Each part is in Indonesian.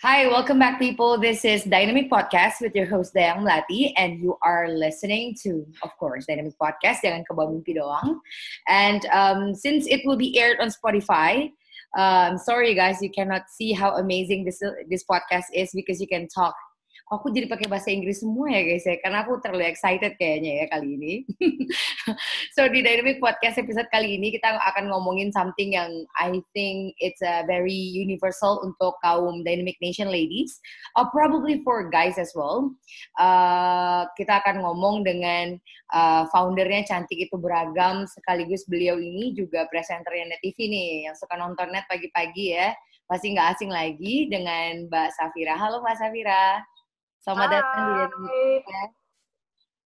Hi, welcome back, people. This is Dynamic Podcast with your host Dayang Melati, and you are listening to, of course, Dynamic Podcast. Jangan kebawa mimpi doang. And um, since it will be aired on Spotify, um, sorry guys, you cannot see how amazing this this podcast is because you can talk aku jadi pakai bahasa Inggris semua ya guys ya karena aku terlalu excited kayaknya ya kali ini so di Dynamic Podcast episode kali ini kita akan ngomongin something yang I think it's a very universal untuk kaum Dynamic Nation ladies or probably for guys as well uh, kita akan ngomong dengan uh, foundernya cantik itu beragam sekaligus beliau ini juga presenternya Net TV nih yang suka nonton net pagi-pagi ya pasti nggak asing lagi dengan Mbak Safira. Halo Mbak Safira. Selamat Hai. datang di Indonesia.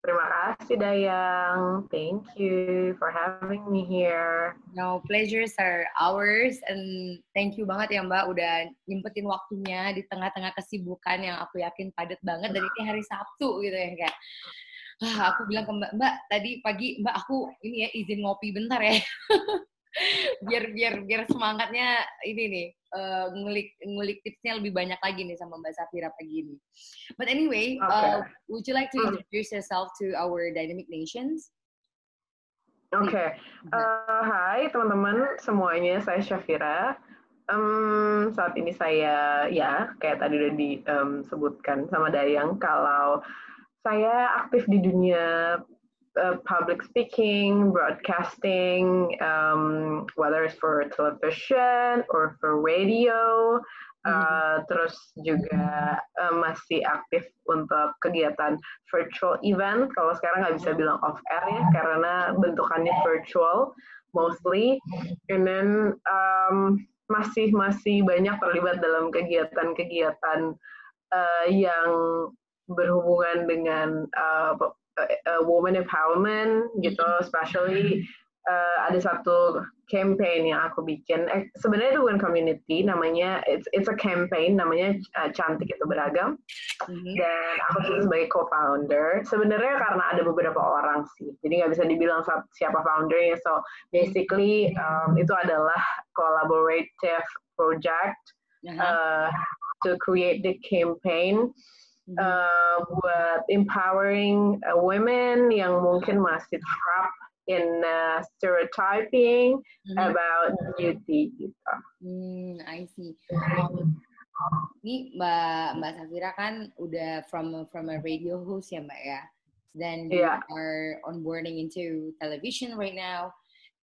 Terima kasih Dayang. Thank you for having me here. No, pleasure sir. Ours and thank you banget ya Mbak udah nyempetin waktunya di tengah-tengah kesibukan yang aku yakin padat banget dan ini hari Sabtu gitu ya kayak ah, aku bilang ke Mbak, Mbak tadi pagi Mbak aku ini ya izin ngopi bentar ya. biar biar biar semangatnya ini nih uh, ngulik ngulik tipsnya lebih banyak lagi nih sama Mbak Safira pagi ini. But anyway, okay. uh, would you like to hmm. introduce yourself to our dynamic nations? Oke, okay. uh, hai teman-teman semuanya, saya Syafira. Um, saat ini saya ya kayak tadi udah disebutkan um, sama Dayang kalau saya aktif di dunia uh, public speaking, broadcasting, um, whether it's for television or for radio, uh, mm-hmm. terus juga uh, masih aktif untuk kegiatan virtual event. Kalau sekarang nggak bisa bilang off air ya, karena bentukannya virtual mostly. And then um, masih masih banyak terlibat dalam kegiatan-kegiatan uh, yang berhubungan dengan uh, uh, woman empowerment gitu, mm-hmm. especially uh, ada satu campaign yang aku bikin. Eh, sebenarnya itu bukan community, namanya it's it's a campaign, namanya uh, cantik itu beragam. Mm-hmm. Dan aku itu sebagai co-founder. Sebenarnya karena ada beberapa orang sih, jadi nggak bisa dibilang siapa foundernya. So basically um, itu adalah collaborative project uh, to create the campaign uh, buat empowering uh, women yang mungkin masih trapped in uh, stereotyping mm-hmm. about beauty gitu. Hmm, I see. Um, ini Mbak Mbak Safira kan udah from from a radio host ya Mbak ya. Then you yeah. are onboarding into television right now.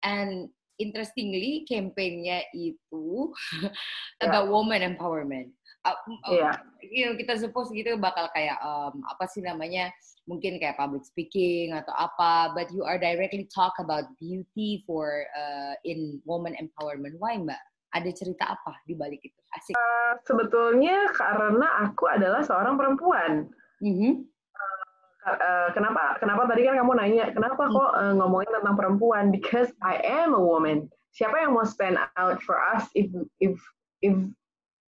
And interestingly, campaignnya itu about yeah. woman empowerment uh, yeah. you know, kita suppose gitu bakal kayak um, apa sih namanya mungkin kayak public speaking atau apa but you are directly talk about beauty for uh, in woman empowerment. Why mbak? Ada cerita apa di balik itu? Asik. Uh, sebetulnya karena aku adalah seorang perempuan. Mm -hmm. Uh, kenapa kenapa tadi kan kamu nanya kenapa hmm. kok uh, ngomongin tentang perempuan? Because I am a woman. Siapa yang mau stand out for us if if if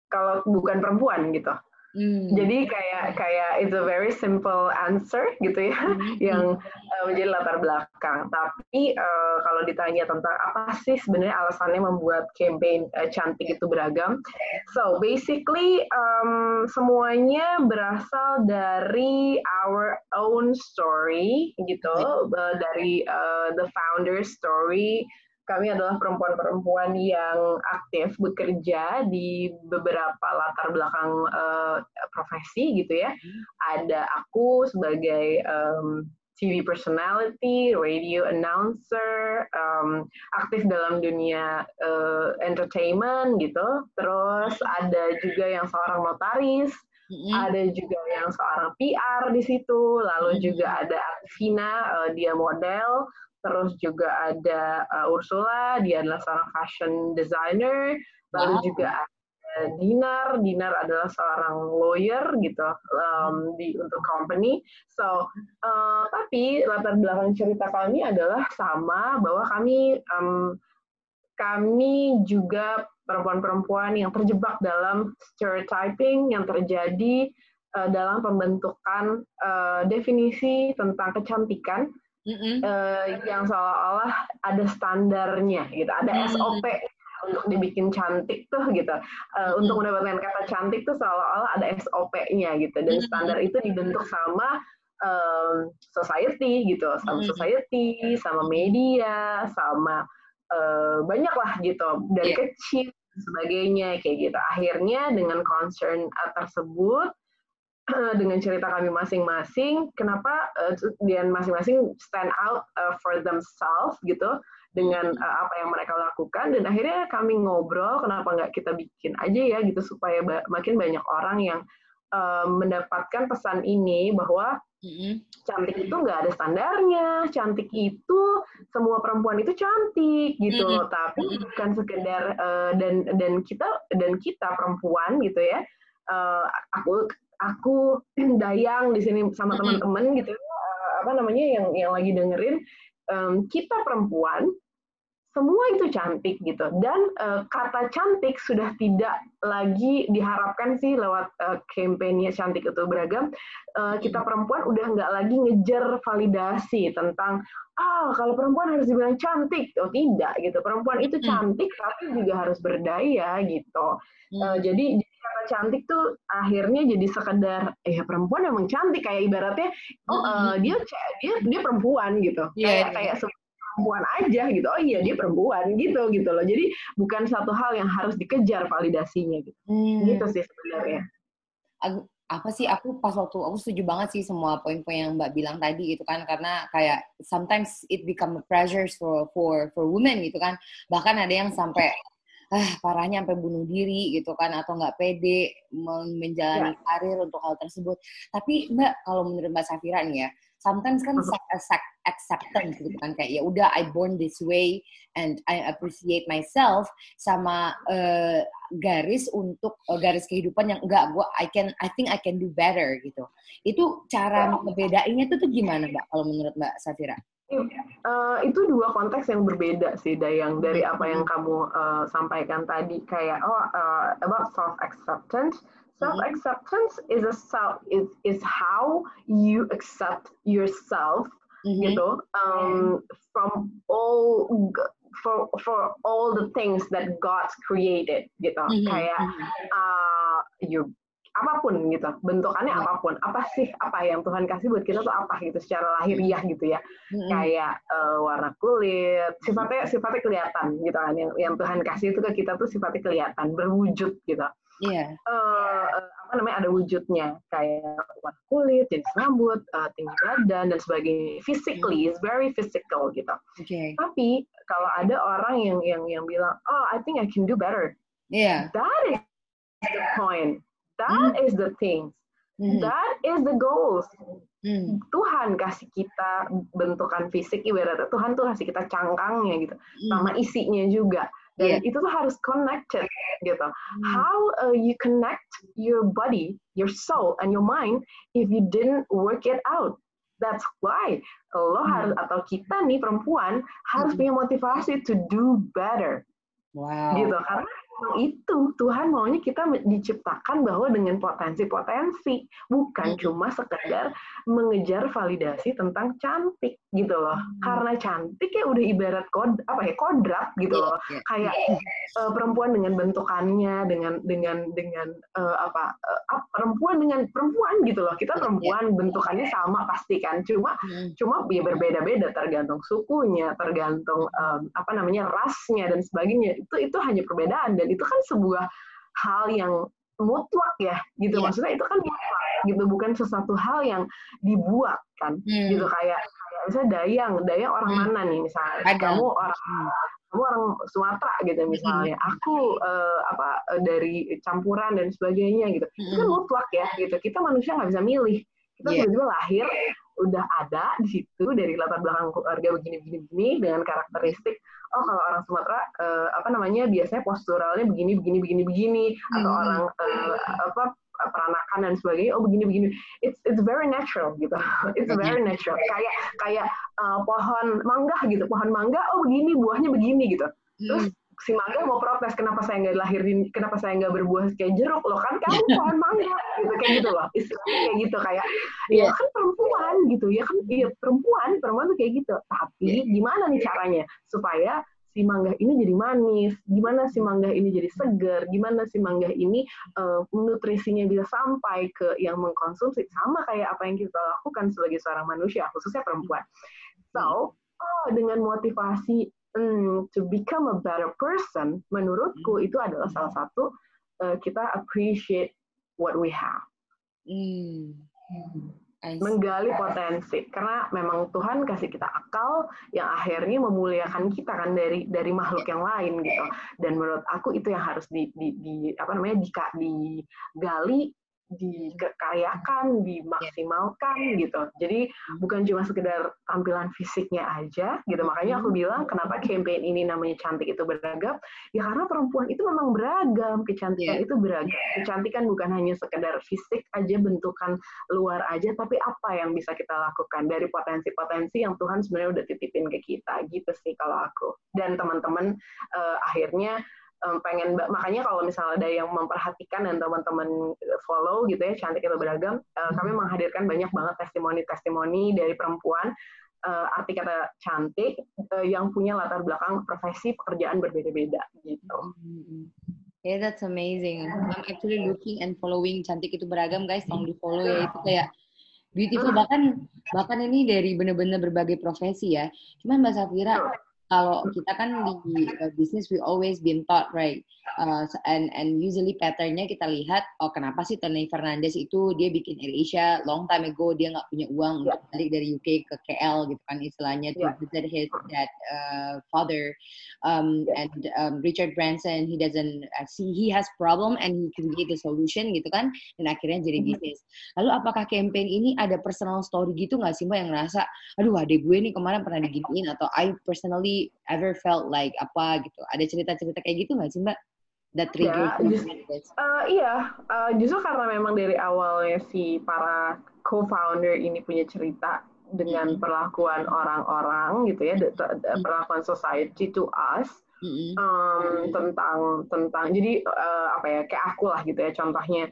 kalau bukan perempuan gitu. Hmm. Jadi kayak kayak it's a very simple answer gitu ya hmm. yang uh, menjadi latar belakang. Tapi uh, kalau ditanya tentang apa sih sebenarnya alasannya membuat campaign uh, cantik itu beragam, so basically um, semuanya berasal dari our own story gitu, uh, dari uh, the founder story kami adalah perempuan-perempuan yang aktif bekerja di beberapa latar belakang uh, profesi gitu ya. Hmm. Ada aku sebagai um, TV personality, radio announcer, um, aktif dalam dunia uh, entertainment gitu. Terus ada juga yang seorang notaris, mm-hmm. ada juga yang seorang PR di situ. Lalu mm-hmm. juga ada Vina, uh, dia model. Terus juga ada uh, Ursula, dia adalah seorang fashion designer. Lalu wow. juga Dinar, Dinar adalah seorang lawyer gitu um, di untuk company. So, uh, tapi latar belakang cerita kami adalah sama bahwa kami um, kami juga perempuan-perempuan yang terjebak dalam stereotyping yang terjadi uh, dalam pembentukan uh, definisi tentang kecantikan mm -hmm. uh, yang seolah-olah ada standarnya gitu, ada mm -hmm. SOP untuk dibikin cantik tuh gitu. Uh, hmm. Untuk mendapatkan kata cantik tuh seolah-olah ada SOP-nya gitu dan standar itu dibentuk sama um, society gitu, sama society, sama media, sama uh, banyak lah gitu dari yeah. kecil sebagainya kayak gitu. Akhirnya dengan concern tersebut dengan cerita kami masing-masing, kenapa uh, dia masing-masing stand out uh, for themselves gitu dengan uh, apa yang mereka lakukan dan akhirnya kami ngobrol kenapa nggak kita bikin aja ya gitu supaya ba makin banyak orang yang uh, mendapatkan pesan ini bahwa mm-hmm. cantik itu nggak ada standarnya cantik itu semua perempuan itu cantik gitu mm-hmm. tapi bukan sekedar uh, dan dan kita dan kita perempuan gitu ya uh, aku aku dayang di sini sama teman-teman gitu uh, apa namanya yang yang lagi dengerin um, kita perempuan semua itu cantik gitu dan uh, kata cantik sudah tidak lagi diharapkan sih lewat uh, kampanye cantik itu beragam uh, kita perempuan udah nggak lagi ngejar validasi tentang ah kalau perempuan harus dibilang cantik oh tidak gitu perempuan itu hmm. cantik hmm. tapi juga harus berdaya gitu hmm. uh, jadi kata cantik tuh akhirnya jadi sekedar eh perempuan emang cantik kayak ibaratnya oh uh, dia dia dia perempuan gitu yeah, kayak yeah. kayak perempuan aja gitu. Oh iya dia perempuan gitu gitu loh. Jadi bukan satu hal yang harus dikejar validasinya gitu. Hmm. gitu sih sebenarnya. Apa sih aku pas waktu aku setuju banget sih semua poin-poin yang Mbak bilang tadi gitu kan. Karena kayak sometimes it become a pressure for for for women gitu kan. Bahkan ada yang sampai ah parahnya sampai bunuh diri gitu kan. Atau nggak pede menjalani ya. karir untuk hal tersebut. Tapi Mbak kalau menurut Mbak Safira nih ya sometimes kan self acceptance gitu kan kayak ya udah I born this way and I appreciate myself sama uh, garis untuk uh, garis kehidupan yang enggak gua I can I think I can do better gitu. Itu cara membedainnya tuh tuh gimana mbak kalau menurut mbak Safira? Uh, itu dua konteks yang berbeda sih Dayang dari apa yang kamu uh, sampaikan tadi. Kayak oh uh, about self acceptance self acceptance is a self is is how you accept yourself mm-hmm. gitu um, from all for for all the things that God created gitu mm-hmm. kayak uh, you apa pun gitu bentukannya mm-hmm. apa pun apa sih apa yang Tuhan kasih buat kita tuh apa gitu secara lahiriah gitu ya mm-hmm. kayak uh, warna kulit sifatnya sifatnya kelihatan gitu kan yang yang Tuhan kasih itu ke kita tuh sifatnya kelihatan berwujud gitu yeah. Iya. uh, apa namanya ada wujudnya kayak warna kulit, jenis rambut, uh, tinggi badan dan sebagainya. Physically, mm. it's very physical gitu. Okay. Tapi kalau ada orang yang yang yang bilang, oh I think I can do better. Yeah. That is the point. That mm. is the thing. Mm. That is the goals. Mm. Tuhan kasih kita bentukan fisik ibaratnya Tuhan tuh kasih kita cangkangnya gitu, mm. sama isinya juga dan yeah. itu tuh harus connected gitu. Hmm. How uh, you connect your body, your soul, and your mind if you didn't work it out? That's why lo hmm. harus atau kita nih perempuan harus hmm. punya motivasi to do better. Wow. Gitu karena itu Tuhan maunya kita diciptakan bahwa dengan potensi-potensi bukan hmm. cuma sekedar mengejar validasi tentang cantik gitu loh hmm. karena cantik ya udah ibarat kod apa ya kodrat gitu iya, loh yeah, kayak yeah. Uh, perempuan dengan bentukannya dengan dengan dengan uh, apa uh, perempuan dengan perempuan gitu loh kita iya, perempuan yeah. bentukannya sama pasti kan cuma hmm. cuma ya berbeda-beda tergantung sukunya tergantung um, apa namanya rasnya dan sebagainya itu itu hanya perbedaan dan itu kan sebuah hal yang mutlak ya gitu yeah. maksudnya itu kan mutlak gitu bukan sesuatu hal yang dibuat kan hmm. gitu kayak kayak misalnya Dayang Dayang orang hmm. mana nih misalnya Ada. kamu orang hmm. kamu orang Sumatera gitu misalnya hmm. aku uh, apa dari campuran dan sebagainya gitu hmm. itu kan hmm. mutlak ya gitu kita manusia nggak bisa milih kita yeah. tiba-tiba lahir udah ada di situ dari latar belakang keluarga begini-begini dengan karakteristik oh kalau orang Sumatera uh, apa namanya biasanya posturalnya begini begini begini begini atau hmm. orang uh, apa peranakan dan sebagainya oh begini begini it's it's very natural gitu. It's very natural. Kayak kayak uh, pohon mangga gitu pohon mangga oh begini buahnya begini gitu. Terus hmm si mangga mau protes kenapa saya nggak lahirin kenapa saya nggak berbuah kayak jeruk? Loh kan kamu pohon mangga gitu kayak gitu loh. Istilahnya kayak gitu kayak yeah. ya kan perempuan gitu. Ya kan iya perempuan perempuan tuh kayak gitu. Tapi yeah. gimana nih caranya supaya si mangga ini jadi manis, gimana si mangga ini jadi segar, gimana si mangga ini uh, nutrisinya bisa sampai ke yang mengkonsumsi? Sama kayak apa yang kita lakukan sebagai seorang manusia, khususnya perempuan. So, oh, dengan motivasi hmm, to become a better person, menurutku hmm. itu adalah salah satu uh, kita appreciate what we have. Hmm. Menggali potensi, karena memang Tuhan kasih kita akal yang akhirnya memuliakan kita kan dari dari makhluk yang lain gitu. Dan menurut aku itu yang harus di, di, di apa namanya di, digali dikayakan, dimaksimalkan gitu. Jadi bukan cuma sekedar tampilan fisiknya aja gitu. Makanya aku bilang kenapa campaign ini namanya cantik itu beragam? Ya karena perempuan itu memang beragam, kecantikan yeah. itu beragam. Kecantikan bukan hanya sekedar fisik aja, bentukan luar aja, tapi apa yang bisa kita lakukan dari potensi-potensi yang Tuhan sebenarnya udah titipin ke kita gitu sih kalau aku. Dan teman-teman uh, akhirnya um, pengen makanya kalau misalnya ada yang memperhatikan dan teman-teman follow gitu ya cantik itu beragam uh, kami menghadirkan banyak banget testimoni-testimoni dari perempuan uh, arti kata cantik uh, yang punya latar belakang profesi pekerjaan berbeda-beda gitu. Yeah, that's amazing. I'm actually looking and following cantik itu beragam guys, tolong di follow ya. Itu kayak beautiful. Bahkan bahkan ini dari bener-bener berbagai profesi ya. Cuman Mbak Safira kalau kita kan di uh, bisnis we always been taught right uh, and and usually patternnya kita lihat oh kenapa sih Tony Fernandez itu dia bikin AirAsia long time ago dia nggak punya uang yeah. untuk balik dari UK ke KL gitu kan istilahnya yeah. to visit his that uh, father um, yeah. and um, Richard Branson he doesn't uh, see he has problem and he create the solution gitu kan dan akhirnya jadi mm-hmm. bisnis lalu apakah campaign ini ada personal story gitu nggak sih mbak yang ngerasa aduh adek gue nih kemarin pernah diginiin atau I personally ever felt like apa gitu? Ada cerita-cerita kayak gitu nggak sih Mbak? That trigger ya, just, uh, iya, uh, justru karena memang dari awalnya si para co-founder ini punya cerita dengan mm-hmm. perlakuan orang-orang gitu ya, mm-hmm. perlakuan society to us mm-hmm. um, tentang tentang jadi uh, apa ya kayak aku lah gitu ya contohnya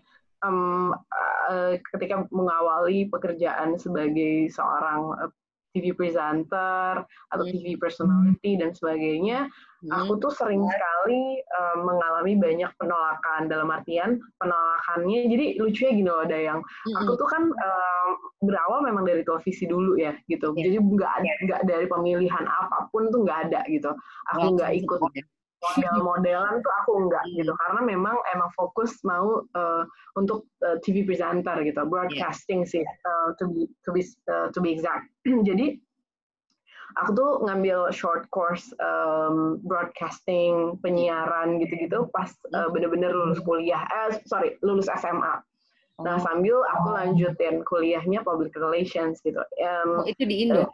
um, uh, ketika mengawali pekerjaan sebagai seorang uh, TV presenter atau hmm. TV personality dan sebagainya, hmm. aku tuh sering sekali um, mengalami banyak penolakan dalam artian penolakannya. Jadi lucunya gini loh, ada yang hmm. aku tuh kan um, berawal memang dari televisi dulu ya gitu. Yeah. Jadi nggak nggak dari pemilihan apa pun tuh nggak ada gitu. Aku nggak ikut model-modelan tuh aku enggak hmm. gitu karena memang emang fokus mau uh, untuk uh, TV presenter gitu broadcasting yeah. sih uh, to be to be uh, to be exact jadi aku tuh ngambil short course um, broadcasting penyiaran gitu-gitu pas uh, bener-bener lulus kuliah eh sorry lulus SMA Nah, oh. sambil aku lanjutin kuliahnya public relations gitu. Um, oh, itu di Indo? Uh,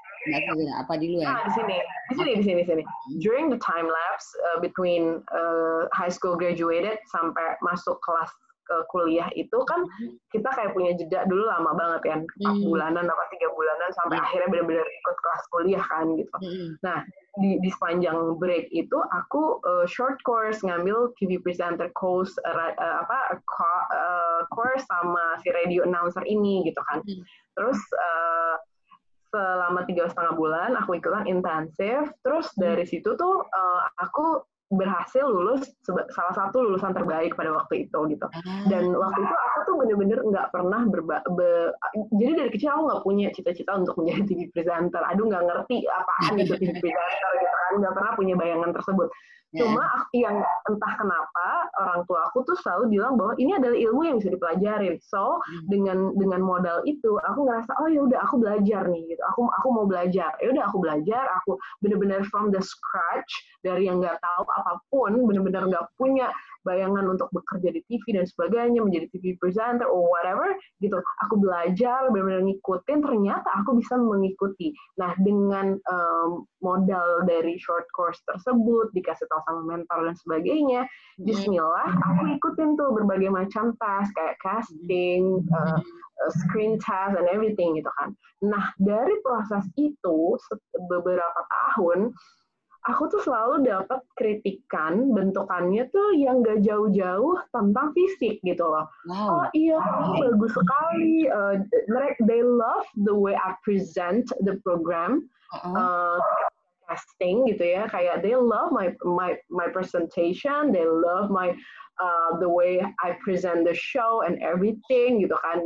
apa di luar? Nah, di sini. Di sini, di sini, di sini. During the time lapse uh, between uh, high school graduated sampai masuk kelas ke kuliah itu kan hmm. kita kayak punya jeda dulu lama banget kan empat hmm. bulanan apa tiga bulanan sampai hmm. akhirnya benar-benar ikut kelas kuliah kan gitu. Hmm. Nah di, di sepanjang break itu aku uh, short course ngambil TV presenter course uh, uh, apa uh, course sama si radio announcer ini gitu kan. Hmm. Terus uh, selama tiga setengah bulan aku ikutan intensif. Terus dari situ tuh uh, aku berhasil lulus salah satu lulusan terbaik pada waktu itu gitu ah. dan waktu itu aku tuh bener-bener nggak pernah berba be, jadi dari kecil aku nggak punya cita-cita untuk menjadi TV presenter aduh nggak ngerti apaan itu TV presenter gitu nggak pernah punya bayangan tersebut Yeah. Cuma yang entah kenapa orang tua aku tuh selalu bilang bahwa ini adalah ilmu yang bisa dipelajarin. So hmm. dengan dengan modal itu aku ngerasa oh ya udah aku belajar nih gitu. Aku aku mau belajar. Ya udah aku belajar. Aku bener-bener from the scratch dari yang nggak tahu apa pun, bener-bener nggak punya bayangan untuk bekerja di TV dan sebagainya, menjadi TV presenter or whatever gitu. Aku belajar, benar-benar ngikutin, ternyata aku bisa mengikuti. Nah, dengan um, modal dari short course tersebut, dikasih tahu sama mentor dan sebagainya, hmm. bismillah, aku ikutin tuh berbagai macam tes, kayak casting, uh, screen test, and everything gitu kan. Nah, dari proses itu, beberapa tahun, aku tuh selalu dapat kritikan bentukannya tuh yang gak jauh-jauh tentang fisik gitu loh. Wow. Oh iya, okay. bagus sekali. Uh, they love the way I present the program. Uh, casting gitu ya kayak they love my my my presentation they love my uh, the way I present the show and everything gitu kan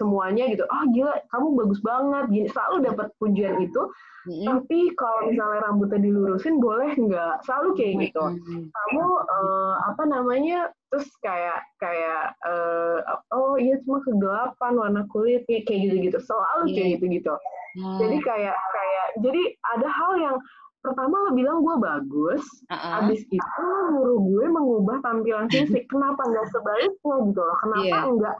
semuanya gitu oh gila kamu bagus banget gini selalu dapat pujian itu mm-hmm. tapi kalau misalnya rambutnya dilurusin boleh nggak selalu kayak gitu mm-hmm. kamu uh, apa namanya terus kayak kayak uh, oh iya cuma kegelapan warna kulitnya kayak gitu gitu selalu yeah. kayak gitu gitu jadi kayak kayak jadi ada hal yang pertama lo bilang gue bagus, uh-uh. abis itu nyuruh gue mengubah tampilan fisik. Kenapa nggak sebaliknya gitu loh? Kenapa yeah. nggak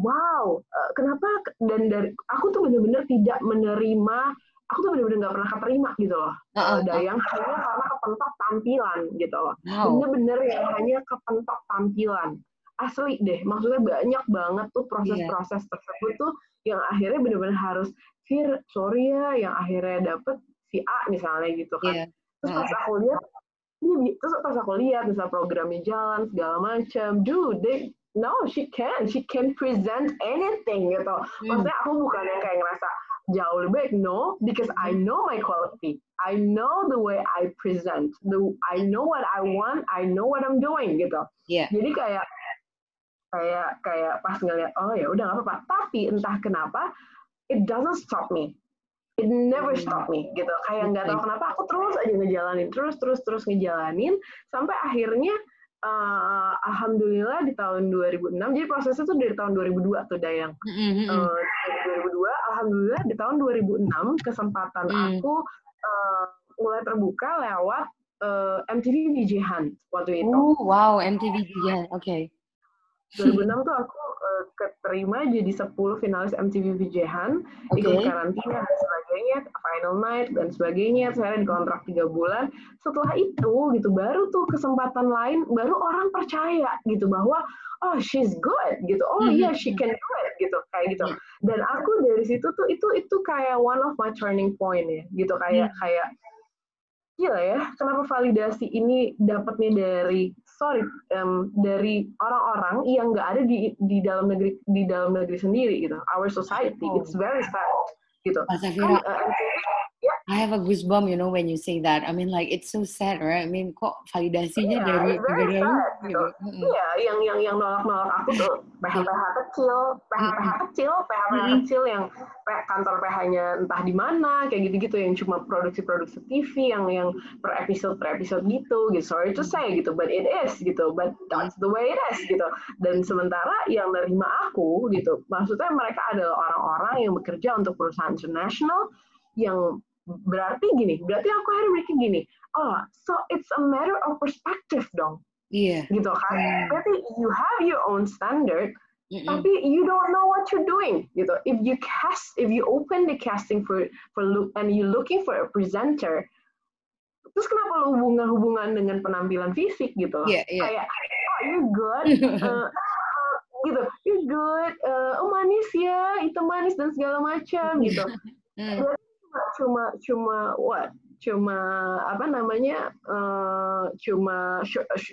wow uh, kenapa dan dari aku tuh bener-bener tidak menerima aku tuh bener-bener nggak pernah keterima gitu loh uh, uh, dayang hanya karena kepentok tampilan gitu loh wow. bener-bener yang hanya kepentok tampilan asli deh maksudnya banyak banget tuh proses-proses yeah. tersebut tuh yang akhirnya bener-bener harus Fir sorry ya yang akhirnya dapet si A misalnya gitu kan yeah. terus pas aku lihat terus pas aku lihat misalnya programnya jalan segala macam dude they no she can. She can present anything gitu. Hmm. maksudnya aku bukan yang kayak ngerasa jauh lebih. Baik no because I know my quality. I know the way I present. The I know what I want. I know what I'm doing gitu. Yeah. jadi kayak kayak kayak pas ngeliat oh ya udah nggak apa-apa. Tapi entah kenapa it doesn't stop me. It never hmm. stop me gitu. Kayak nggak tahu kenapa aku terus aja ngejalanin terus terus terus ngejalanin sampai akhirnya uh, alhamdulillah di tahun 2006 jadi prosesnya tuh dari tahun 2002 tuh Dayang mm-hmm. uh, 2002 alhamdulillah di tahun 2006 kesempatan mm. aku uh, mulai terbuka lewat uh, MTV VJ Hunt waktu itu oh wow MTV VJ Hunt oke okay. 2006 tuh aku uh, keterima jadi 10 finalis MTV Hunt okay. ikut karantina dan sebagainya final night dan sebagainya saya dikontrak tiga bulan. Setelah itu gitu baru tuh kesempatan lain baru orang percaya gitu bahwa oh she's good gitu. Oh iya yeah, she can do it gitu kayak gitu. Dan aku dari situ tuh itu itu kayak one of my turning point ya gitu. Kayak hmm. kayak gila ya kenapa validasi ini dapatnya dari sorry um, dari orang-orang yang nggak ada di di dalam negeri di dalam negeri sendiri gitu our society oh. it's very sad gitu kan, uh. I have a goosebump, you know, when you say that. I mean, like it's so sad, right? I mean, kok validasinya yeah, dari negara gitu. gitu. Iya, yang yang yang nolak-nolak aku tuh PH-PH kecil, PH-PH kecil, PH-PH kecil yang kantor PH-nya entah di mana, kayak gitu-gitu yang cuma produksi-produksi TV yang yang per episode per episode gitu, gitu. Sorry to say gitu, but it is gitu, but that's the way it is gitu. Dan sementara yang nerima aku gitu, maksudnya mereka adalah orang-orang yang bekerja untuk perusahaan internasional yang berarti gini, berarti aku hari mikir gini, oh, so it's a matter of perspective dong. Iya. Yeah. Gitu kan. Yeah. Berarti you have your own standard, mm -mm. tapi you don't know what you're doing. Gitu. If you cast, if you open the casting for for look and you looking for a presenter, terus kenapa lu hubungan-hubungan dengan penampilan fisik gitu? Yeah, yeah. Kayak, oh, you're good. uh, gitu, you're good. Uh, oh manis ya, itu manis dan segala macam gitu. Mm cuma cuma what cuma apa namanya uh, cuma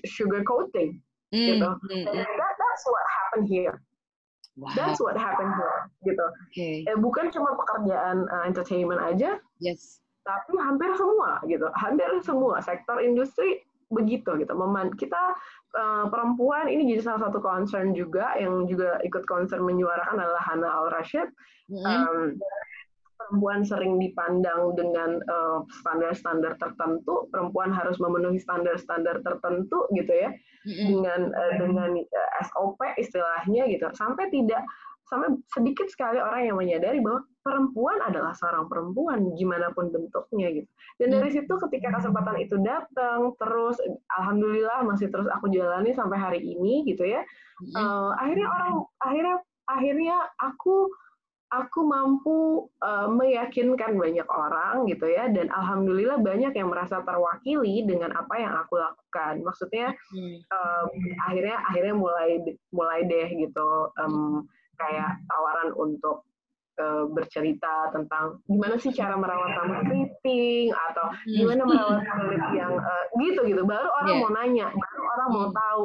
sugar coating mm, gitu mm, mm. That, that's what happened here wow. that's what happened here gitu okay. eh, bukan cuma pekerjaan uh, entertainment aja yes tapi hampir semua gitu hampir semua sektor industri begitu gitu Meman kita uh, perempuan ini jadi salah satu concern juga yang juga ikut concern menyuarakan adalah Hana Al Rashid mm. um, perempuan sering dipandang dengan uh, standar-standar tertentu, perempuan harus memenuhi standar-standar tertentu gitu ya, mm-hmm. dengan uh, dengan uh, SOP istilahnya gitu, sampai tidak sampai sedikit sekali orang yang menyadari bahwa perempuan adalah seorang perempuan gimana pun bentuknya gitu. Dan dari situ ketika kesempatan itu datang, terus alhamdulillah masih terus aku jalani sampai hari ini gitu ya. Uh, akhirnya orang akhirnya akhirnya aku aku mampu uh, meyakinkan banyak orang gitu ya dan alhamdulillah banyak yang merasa terwakili dengan apa yang aku lakukan maksudnya um, akhirnya akhirnya mulai mulai deh gitu um, kayak tawaran untuk uh, bercerita tentang gimana sih cara merawat rambut keriting atau hmm. gimana merawat kulit yang uh, gitu gitu baru orang yeah. mau nanya baru orang mau hmm. tahu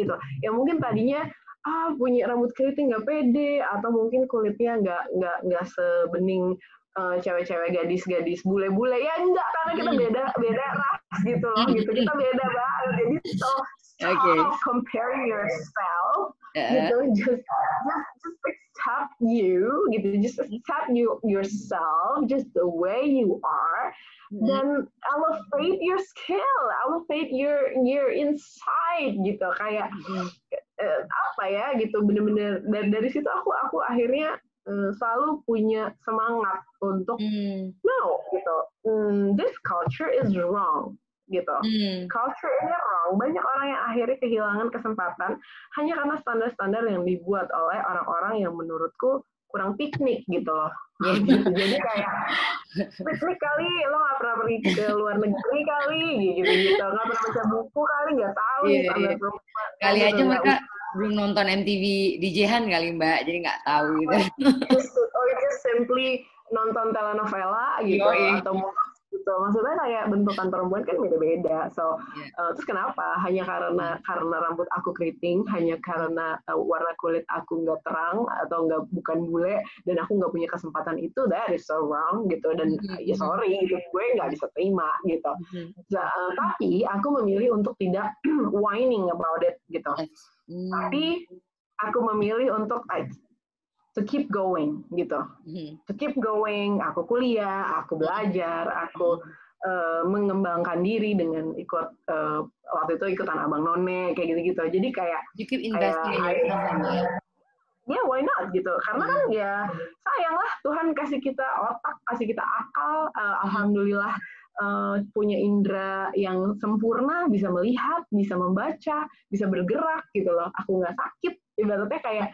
gitu ya mungkin tadinya ah punya rambut keriting nggak pede atau mungkin kulitnya nggak nggak nggak sebening uh, cewek-cewek gadis-gadis bule-bule. Ya enggak karena kita beda beda ras gitu loh gitu. Kita beda banget jadi so stop okay. comparing yourself uh. gitu. Just just just accept you gitu. Just accept you yourself just the way you are. Mm. then elevate your skill elevate your your inside gitu. Kayak mm uh, apa ya gitu bener-bener dari dari situ aku aku akhirnya uh, selalu punya semangat untuk mm. no gitu mm, this culture is wrong gitu mm. culture ini wrong banyak orang yang akhirnya kehilangan kesempatan hanya karena standar-standar yang dibuat oleh orang-orang yang menurutku kurang piknik gitu loh. Yeah. gitu. Jadi kayak piknik kali lo gak pernah pergi ke luar negeri kali gitu gitu. Gak pernah baca buku kali gak tahu yeah, nih yeah. perempuan. Kali gitu, aja mereka belum nonton MTV di Jehan kali mbak, jadi nggak tahu gitu. oh, just simply nonton telenovela gitu Yo, atau gitu maksudnya kayak bentukan perempuan kan beda-beda so yeah. uh, terus kenapa hanya karena karena rambut aku keriting hanya karena uh, warna kulit aku nggak terang atau nggak bukan bule dan aku nggak punya kesempatan itu that is so wrong gitu dan mm-hmm. ya sorry gitu gue nggak bisa terima gitu mm-hmm. nah, uh, tapi aku memilih untuk tidak whining about it gitu mm-hmm. tapi aku memilih untuk to keep going gitu. Mm-hmm. to keep going aku kuliah aku belajar aku uh, mengembangkan diri dengan ikut uh, waktu itu ikutan abang none kayak gitu-gitu. Jadi kayak you keep investing in yourself ya yeah, why not gitu. Karena kan ya sayang lah Tuhan kasih kita otak kasih kita akal uh, alhamdulillah uh, punya indera yang sempurna bisa melihat bisa membaca bisa bergerak gitu loh. Aku nggak sakit ibaratnya kayak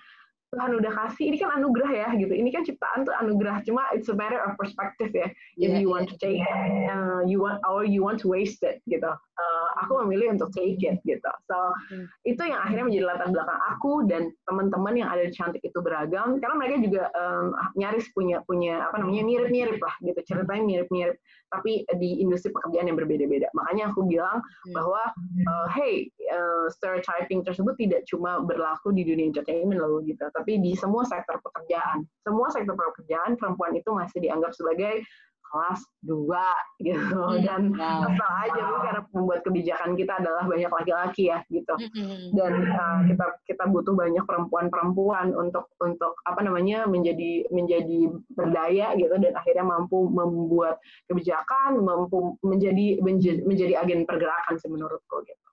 Tuhan udah kasih ini kan anugerah ya gitu. Ini kan ciptaan tuh anugerah cuma it's a matter of perspective ya. If yeah, you want to take it uh, you want or you want to waste it gitu. Uh, aku memilih untuk take it gitu. So hmm. itu yang akhirnya menjadi latar belakang aku dan teman-teman yang ada di cantik itu beragam. Karena mereka juga um, nyaris punya punya apa namanya mirip-mirip lah gitu. Ceritanya mirip-mirip tapi di industri pekerjaan yang berbeda-beda. Makanya aku bilang hmm. bahwa uh, hey uh, stereotyping tersebut tidak cuma berlaku di dunia entertainment loh gitu tapi di semua sektor pekerjaan. Semua sektor pekerjaan perempuan itu masih dianggap sebagai kelas dua gitu hmm, dan wow. aja wow. karena membuat kebijakan kita adalah banyak laki-laki ya gitu hmm, dan uh, kita kita butuh banyak perempuan-perempuan untuk untuk apa namanya menjadi menjadi berdaya gitu dan akhirnya mampu membuat kebijakan mampu menjadi menjadi, menjadi agen pergerakan sih menurutku gitu.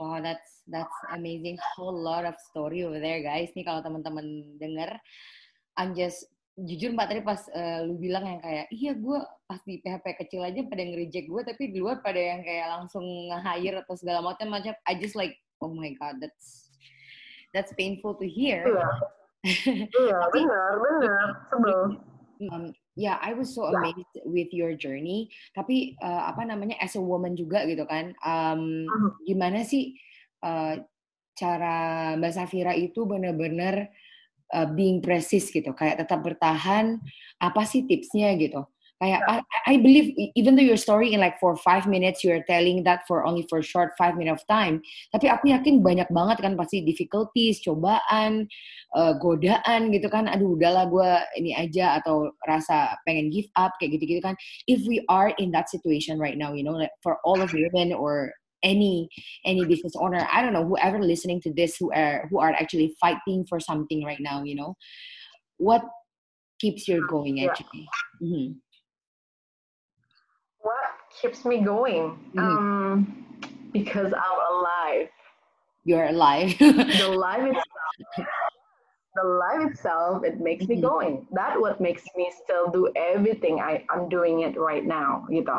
Wow, that's that's amazing. Whole lot of story over there, guys. Nih kalau teman-teman denger, I'm just jujur mbak tadi pas uh, lu bilang yang kayak iya gue pas di PHP kecil aja pada nge-reject gue tapi di luar pada yang kayak langsung nge-hire atau segala macam macam I just like oh my god that's that's painful to hear iya iya benar benar sebelum um, yeah I was so amazed yeah. with your journey tapi uh, apa namanya as a woman juga gitu kan um, uh-huh. gimana sih uh, cara Mbak Safira itu benar-benar uh, being precis gitu, kayak tetap bertahan. Apa sih tipsnya gitu? Kayak I, I believe even though your story in like for five minutes you're telling that for only for short five minute of time, tapi aku yakin banyak banget kan pasti difficulties, cobaan, uh, godaan gitu kan. Aduh udahlah gue ini aja atau rasa pengen give up kayak gitu-gitu kan. If we are in that situation right now, you know, like for all of women or any any business owner i don't know whoever listening to this who are who are actually fighting for something right now you know what keeps you going actually? Mhm. What keeps me going? Mhm. Um, because I'm alive. You're alive. The life itself, the life itself, it makes me Mhm. going. That what makes me still do everything I I'm doing it right now, gitu.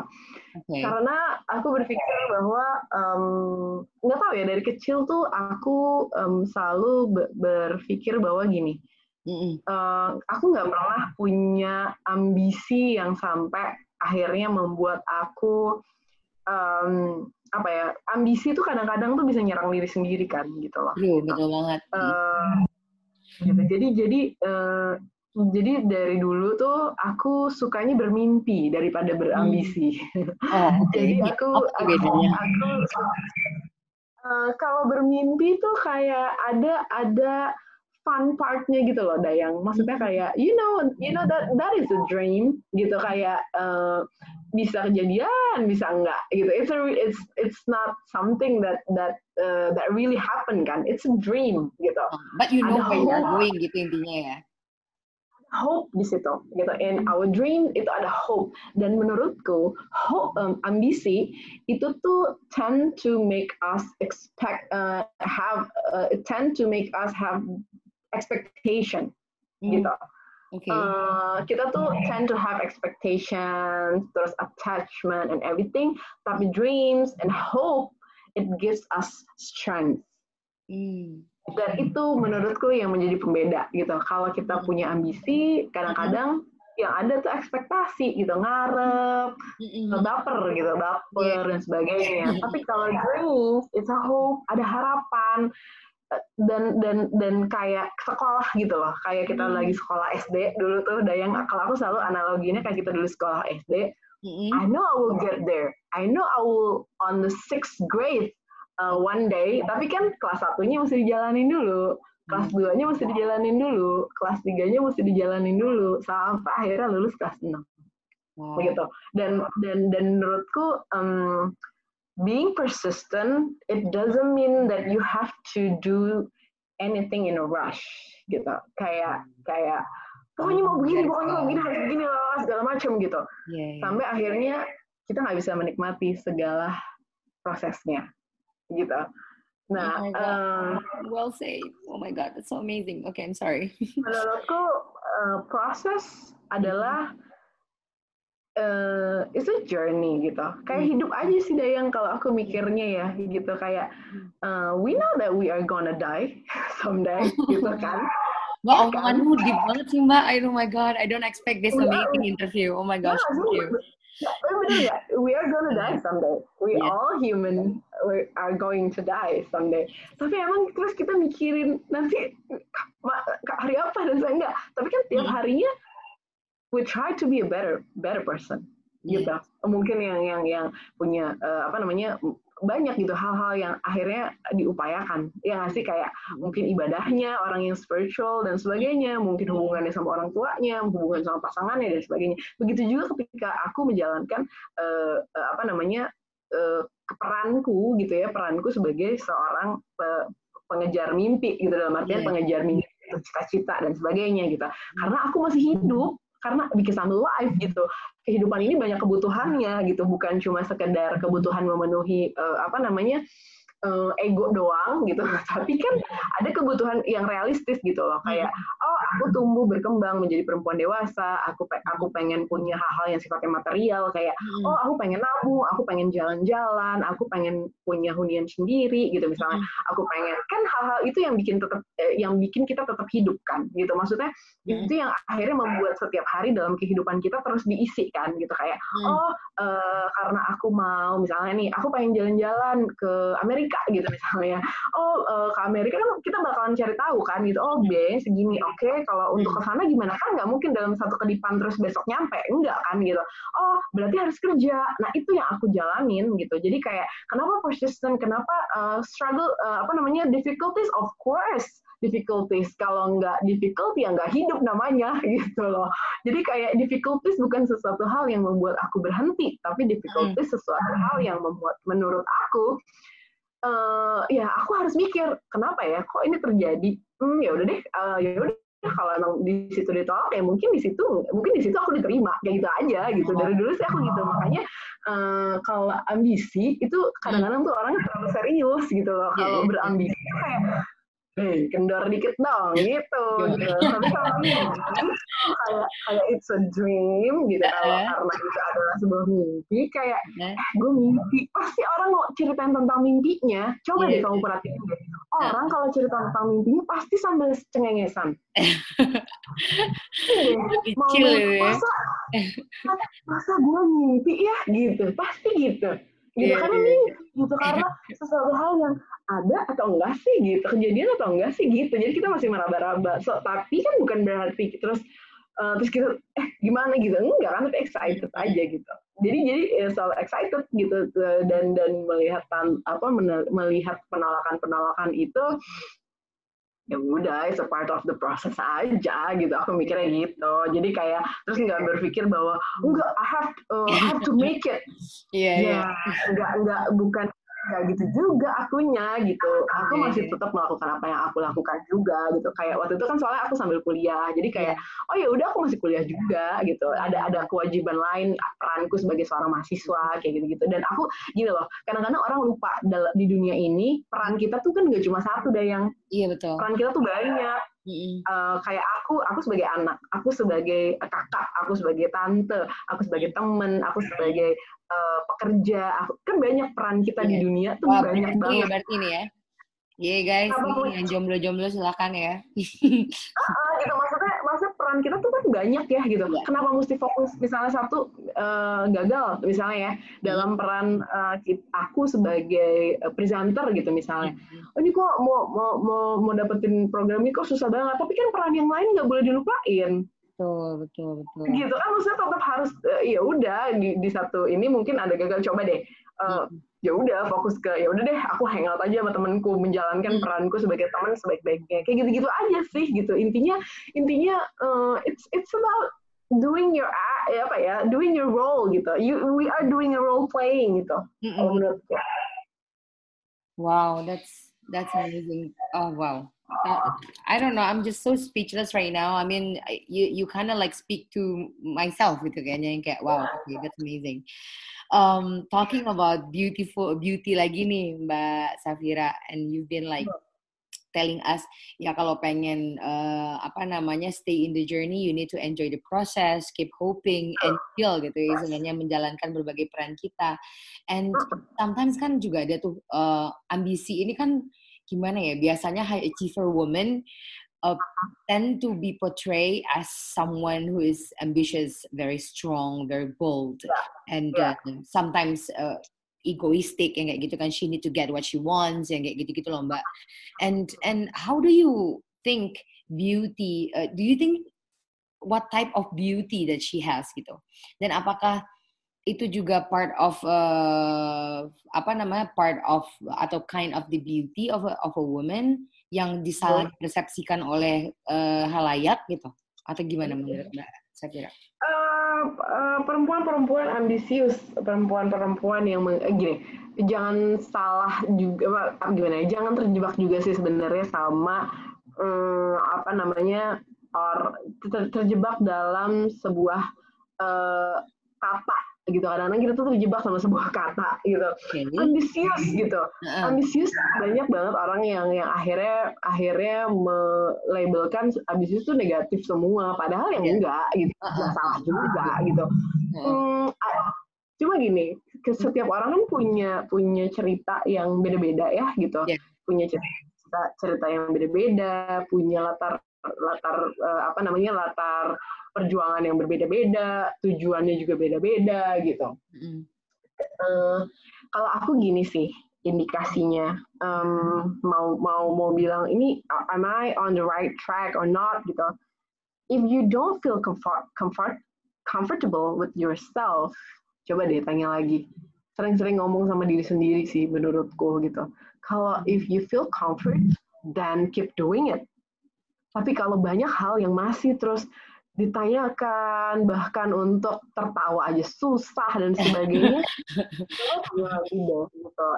okay. Karena aku berpikir bahwa nggak tahu ya dari kecil tuh aku em, selalu be- berpikir bahwa gini, eh, aku nggak pernah punya ambisi yang sampai akhirnya membuat aku em, apa ya ambisi itu kadang-kadang tuh bisa nyerang diri sendiri kan gitu loh. True, betul banget. Eh, gitu. Jadi jadi eh, jadi dari dulu tuh aku sukanya bermimpi daripada berambisi. Oh, oke. Jadi aku aku, bedanya? aku eh, kalau bermimpi tuh kayak ada ada fun partnya gitu loh Dayang. Maksudnya kayak you know you know that that is a dream gitu kayak eh, bisa kejadian bisa enggak gitu. It's a, it's it's not something that that eh, that really happen kan. It's a dream gitu. Oh, But you know Ada where you are hope. going gitu intinya ya. hope di situ gitu in our dream itu ada hope dan menurutku hope um, ambisi itu tuh tend to make us expect uh, have uh, tend to make us have expectation Hmm, gitu Oke. Uh, kita tuh tend to have expectations terus attachment and everything tapi dreams and hope it gives us strength. Hmm. dan itu menurutku yang menjadi pembeda gitu. Kalau kita punya ambisi kadang-kadang yang ada tuh ekspektasi gitu. Ngarep Mm-mm. baper gitu. Baper dan sebagainya. Tapi kalau dreams it's a hope ada harapan. eh, dan dan dan kayak sekolah gitu loh kayak kita Hmm. lagi sekolah SD dulu tuh Dayang kalau aku selalu analoginya kayak kita dulu sekolah SD Mm-mm. I know I will get there. I know I will on the sixth grade uh, one day. Tapi kan kelas satunya mesti dijalanin dulu, kelas Hmm. duanya mesti dijalanin dulu, kelas tiganya mesti dijalanin dulu sampai akhirnya lulus kelas 6 Wow. begitu. Dan dan dan menurutku um, being persistent it doesn't mean that you have to do anything in a rush gitu. Kayak kayak pokoknya mau begini, pokoknya mau begini, harus begini lah segala macam gitu Yeah, yeah. sampai akhirnya kita nggak bisa menikmati segala prosesnya gitu. Nah, Oh em, Well said. Oh my god, that's so amazing. Okay, I'm sorry. menurutku eh, proses adalah eh it's a journey gitu. Kayak Hmm. hidup aja sih Dayang kalau aku mikirnya ya gitu kayak eh, we know that we are gonna die someday gitu kan. Mbak, kan? omonganmu deep banget sih Mbak. I, oh my god, I don't expect this amazing interview. Oh my gosh, Nah, thank you. Ya, bener ya, we are gonna die someday. We Yes. all human we are going to die someday. Tapi emang terus kita mikirin nanti hari apa dan saya enggak. Tapi kan tiap Hmm. harinya we try to be a better better person Iya. gitu. Mungkin yang yang yang punya eh, apa namanya banyak gitu hal-hal yang akhirnya diupayakan. Ya nggak sih kayak mungkin ibadahnya, orang yang spiritual dan sebagainya, mungkin hubungannya sama orang tuanya, hubungan sama pasangannya dan sebagainya. Begitu juga ketika aku menjalankan eh, apa namanya eh, peranku gitu ya, peranku sebagai seorang pe- pengejar mimpi gitu dalam artian Iya. pengejar mimpi, cita-cita dan sebagainya gitu. Karena aku masih hidup, karena because I'm alive gitu. Kehidupan ini banyak kebutuhannya gitu, bukan cuma sekedar kebutuhan memenuhi eh, apa namanya eh, ego doang gitu, tapi kan ada kebutuhan yang realistis gitu loh, kayak oh aku tumbuh berkembang menjadi perempuan dewasa, aku pe- aku pengen punya hal-hal yang sifatnya material. Kayak Mm. oh aku pengen nabung, aku pengen jalan-jalan, aku pengen punya hunian sendiri gitu misalnya, aku pengen kan hal-hal itu yang bikin tetap eh, yang bikin kita tetap hidup kan gitu. Maksudnya Hmm. itu yang akhirnya membuat setiap hari dalam kehidupan kita terus diisi kan gitu. Kayak Hmm. oh eh, karena aku mau misalnya nih aku pengen jalan-jalan ke Amerika gitu misalnya. Oh eh, ke Amerika kan kita bakalan cari tahu kan gitu. Oh biayanya segini. Oke kalau untuk ke sana gimana? Kan nggak mungkin dalam satu kedipan terus besok nyampe. Enggak kan gitu. Oh berarti harus kerja. Nah itu yang aku jalanin gitu. Jadi kayak kenapa persistent? Kenapa eh, struggle eh, apa namanya difficulties? Of course difficulties. Kalau nggak difficulty ya nggak hidup namanya gitu loh. Jadi kayak difficulties bukan sesuatu hal yang membuat aku berhenti tapi difficulties sesuatu hal yang membuat menurut aku eh ya aku harus mikir kenapa ya kok ini terjadi? Hmm ya udah deh eh, ya udah kalau emang di situ ditolak ya mungkin di situ mungkin di situ aku diterima kayak gitu aja gitu. Dari dulu sih aku gitu makanya uh, kalau ambisi itu kadang-kadang tuh orang terlalu serius gitu loh. Kalau iya, iya. berambisi kayak hey, kendor dikit dong gitu gitu. Tapi kalau kayak kayak it's a dream gitu. Kalau karena itu adalah sebuah mimpi kayak eh gue mimpi. Pasti orang mau ceritain tentang mimpinya. Coba deh kamu perhatiin deh. Orang kalau cerita tentang mimpinya pasti sambil cengengesan. Mau masa masa gue mimpi ya? Gitu. Pasti gitu gitu yeah, karena yeah. gitu. Karena sesuatu hal yang ada atau enggak sih gitu. Kejadian atau enggak sih gitu. Jadi kita masih meraba-raba. So, tapi kan bukan berarti terus uh, terus kita eh gimana? gitu. Enggak kan tapi excited aja gitu. Jadi jadi ya, selalu excited gitu. Dan dan melihat apa melihat penolakan penolakan itu ya udah it's a part of the process aja gitu. Aku mikirnya gitu. Jadi kayak terus nggak berpikir bahwa enggak I have uh, I have to make it. Iya yeah, yeah. enggak enggak bukan nggak gitu juga akunya gitu. Aku masih tetap melakukan apa yang aku lakukan juga gitu. Kayak waktu itu kan soalnya aku sambil kuliah jadi kayak oh ya udah aku masih kuliah juga gitu. Ada ada kewajiban lain peranku sebagai seorang mahasiswa kayak gitu gitu dan aku gini loh kadang-kadang orang lupa di dunia ini peran kita tuh kan gak cuma satu deh yang iya betul. Peran kita tuh banyak Uh, kayak aku, aku sebagai anak, aku sebagai kakak, aku sebagai tante, aku sebagai temen, aku sebagai uh, pekerja aku kan banyak peran kita yeah. di iya. dunia tuh Wah, banyak iya, banget. Iya berarti ini ya. Iya yeah, guys, ini yang jomblo-jomblo silakan ya. uh, gitu maksudnya, maksudnya peran kita tuh kan banyak ya gitu. Yeah. Kenapa mesti fokus misalnya satu uh, gagal misalnya ya dalam peran uh, aku sebagai presenter gitu misalnya. Oh ini kok mau mau mau mau dapetin program ini kok susah banget. Tapi kan peran yang lain nggak boleh dilupain betul betul betul gitu kan maksudnya tetap harus uh, ya udah di, di satu ini mungkin ada gagal coba deh uh, hmm. Ya udah fokus ke ya udah deh aku hangout aja sama temenku menjalankan hmm. peranku sebagai teman sebaik-baiknya. Kayak gitu-gitu aja sih gitu. Intinya intinya uh, it's it's about doing your ya apa ya doing your role gitu. You we are doing a role playing gitu mm -mm. menurutku. Wow that's that's amazing. Oh wow uh, I don't know. I'm just so speechless right now. I mean, you you kind of like speak to myself with again and get wow, okay, that's amazing. Um, talking about beautiful beauty lagi nih, Mbak Safira, and you've been like telling us ya kalau pengen uh, apa namanya stay in the journey you need to enjoy the process keep hoping and feel gitu ya sebenarnya menjalankan berbagai peran kita and sometimes kan juga ada tuh uh, ambisi ini kan gimana ya biasanya high achiever woman uh, tend to be portrayed as someone who is ambitious, very strong, very bold, yeah. and yeah. Uh, sometimes uh, egoistic yang kayak gitu kan she need to get what she wants yang kayak gitu-gitu loh mbak. And and how do you think beauty? Uh, do you think what type of beauty that she has gitu? Dan apakah itu juga part of uh, apa namanya part of atau kind of the beauty of a, of a woman yang disalah persepsikan oleh uh, halayak gitu. Atau gimana menurut mbak Safira? Uh, uh, perempuan-perempuan ambisius, perempuan-perempuan yang meng, eh, gini, jangan salah juga apa gimana ya, jangan terjebak juga sih sebenarnya sama um, apa namanya or ter, terjebak dalam sebuah uh, kata gitu kadang-kadang kita tuh terjebak sama sebuah kata gitu okay. ambisius gitu uh. ambisius banyak banget orang yang yang akhirnya akhirnya melabelkan ambisius itu negatif semua padahal yang yeah. enggak gitu uh. salah juga gitu uh. hmm, cuma gini setiap orang kan punya punya cerita yang beda-beda ya gitu yeah. punya cerita cerita yang beda-beda punya latar latar uh, apa namanya latar perjuangan yang berbeda-beda, tujuannya juga beda-beda gitu. Mm. Uh, kalau aku gini sih indikasinya um, mau mau mau bilang ini am I on the right track or not gitu. If you don't feel comfort comfort comfortable with yourself, coba deh tanya lagi. Sering-sering ngomong sama diri sendiri sih menurutku gitu. Kalau if you feel comfort, then keep doing it. Tapi kalau banyak hal yang masih terus ditanyakan bahkan untuk tertawa aja susah dan sebagainya gitu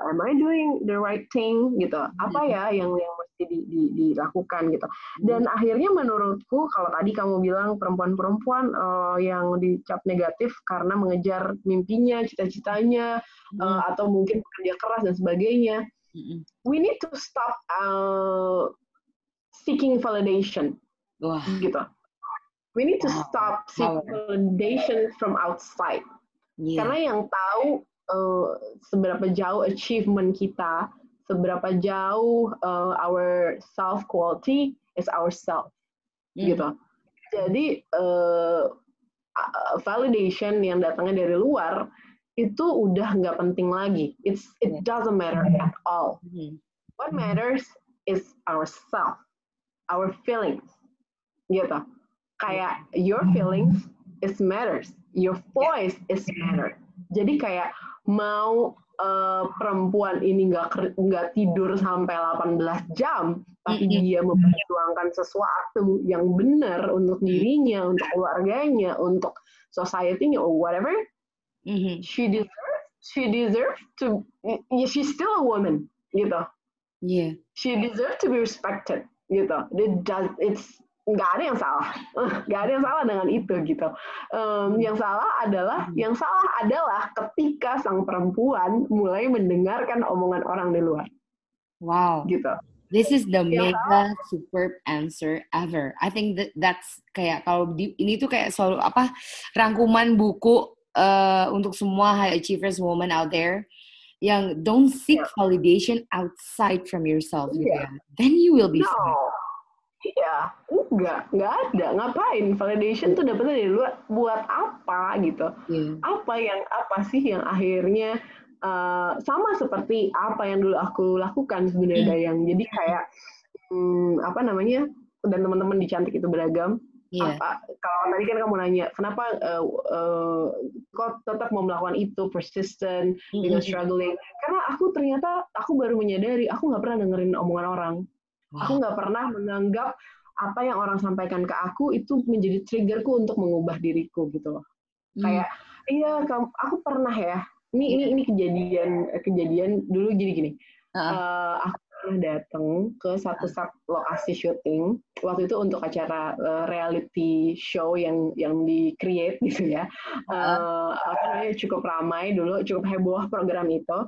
am I doing the right thing gitu apa ya yang yang mesti di, di, dilakukan gitu. Dan hmm. akhirnya menurutku kalau tadi kamu bilang perempuan-perempuan uh, yang dicap negatif karena mengejar mimpinya, cita-citanya, hmm. uh, atau mungkin bekerja keras dan sebagainya, hmm. we need to stop uh, seeking validation, Wah. gitu. We need to stop seeking validation from outside. Yeah. Karena yang tahu uh, seberapa jauh achievement kita seberapa jauh uh, our self quality is ourself mm. gitu jadi uh, validation yang datangnya dari luar itu udah nggak penting lagi it's it doesn't matter at all mm. what matters is ourself our feelings gitu kayak your feelings is matters your voice is matter jadi kayak mau uh, perempuan ini nggak nggak tidur sampai 18 jam, tapi dia memperjuangkan sesuatu yang benar untuk dirinya, untuk keluarganya, untuk society-nya or whatever, mm-hmm. she deserve she deserve to she's still a woman gitu. Yeah. She deserve to be respected gitu. It's nggak ada yang salah, nggak ada yang salah dengan itu gitu. Um, yang salah adalah, hmm. yang salah adalah ketika sang perempuan mulai mendengarkan omongan orang di luar. Wow. Gitu. This is the yang mega salah. superb answer ever. I think that that's kayak kalau di, ini tuh kayak selalu apa rangkuman buku uh, untuk semua high achievers woman out there yang don't seek yeah. validation outside from yourself yeah. gitu ya. Then you will be no. fine Iya, enggak, enggak ada. Ngapain? Validation tuh dapetnya dari luar. Buat apa gitu? Yeah. Apa yang apa sih yang akhirnya uh, sama seperti apa yang dulu aku lakukan sebenarnya mm. Dayang. Jadi kayak hmm, apa namanya? Dan teman-teman di cantik itu beragam. Yeah. Apa kalau tadi kan kamu nanya kenapa uh, uh, kok tetap mau melakukan itu persistent mm -hmm. dengan struggling? Karena aku ternyata aku baru menyadari aku nggak pernah dengerin omongan orang. Aku nggak pernah menganggap apa yang orang sampaikan ke aku itu menjadi triggerku untuk mengubah diriku gitu loh. Hmm. Kayak iya aku pernah ya. Ini ini ini kejadian kejadian dulu jadi gini. Uh. Uh, aku pernah datang ke satu sub lokasi syuting. Waktu itu untuk acara uh, reality show yang yang di create gitu ya. Uh, apa namanya cukup ramai dulu cukup heboh program itu.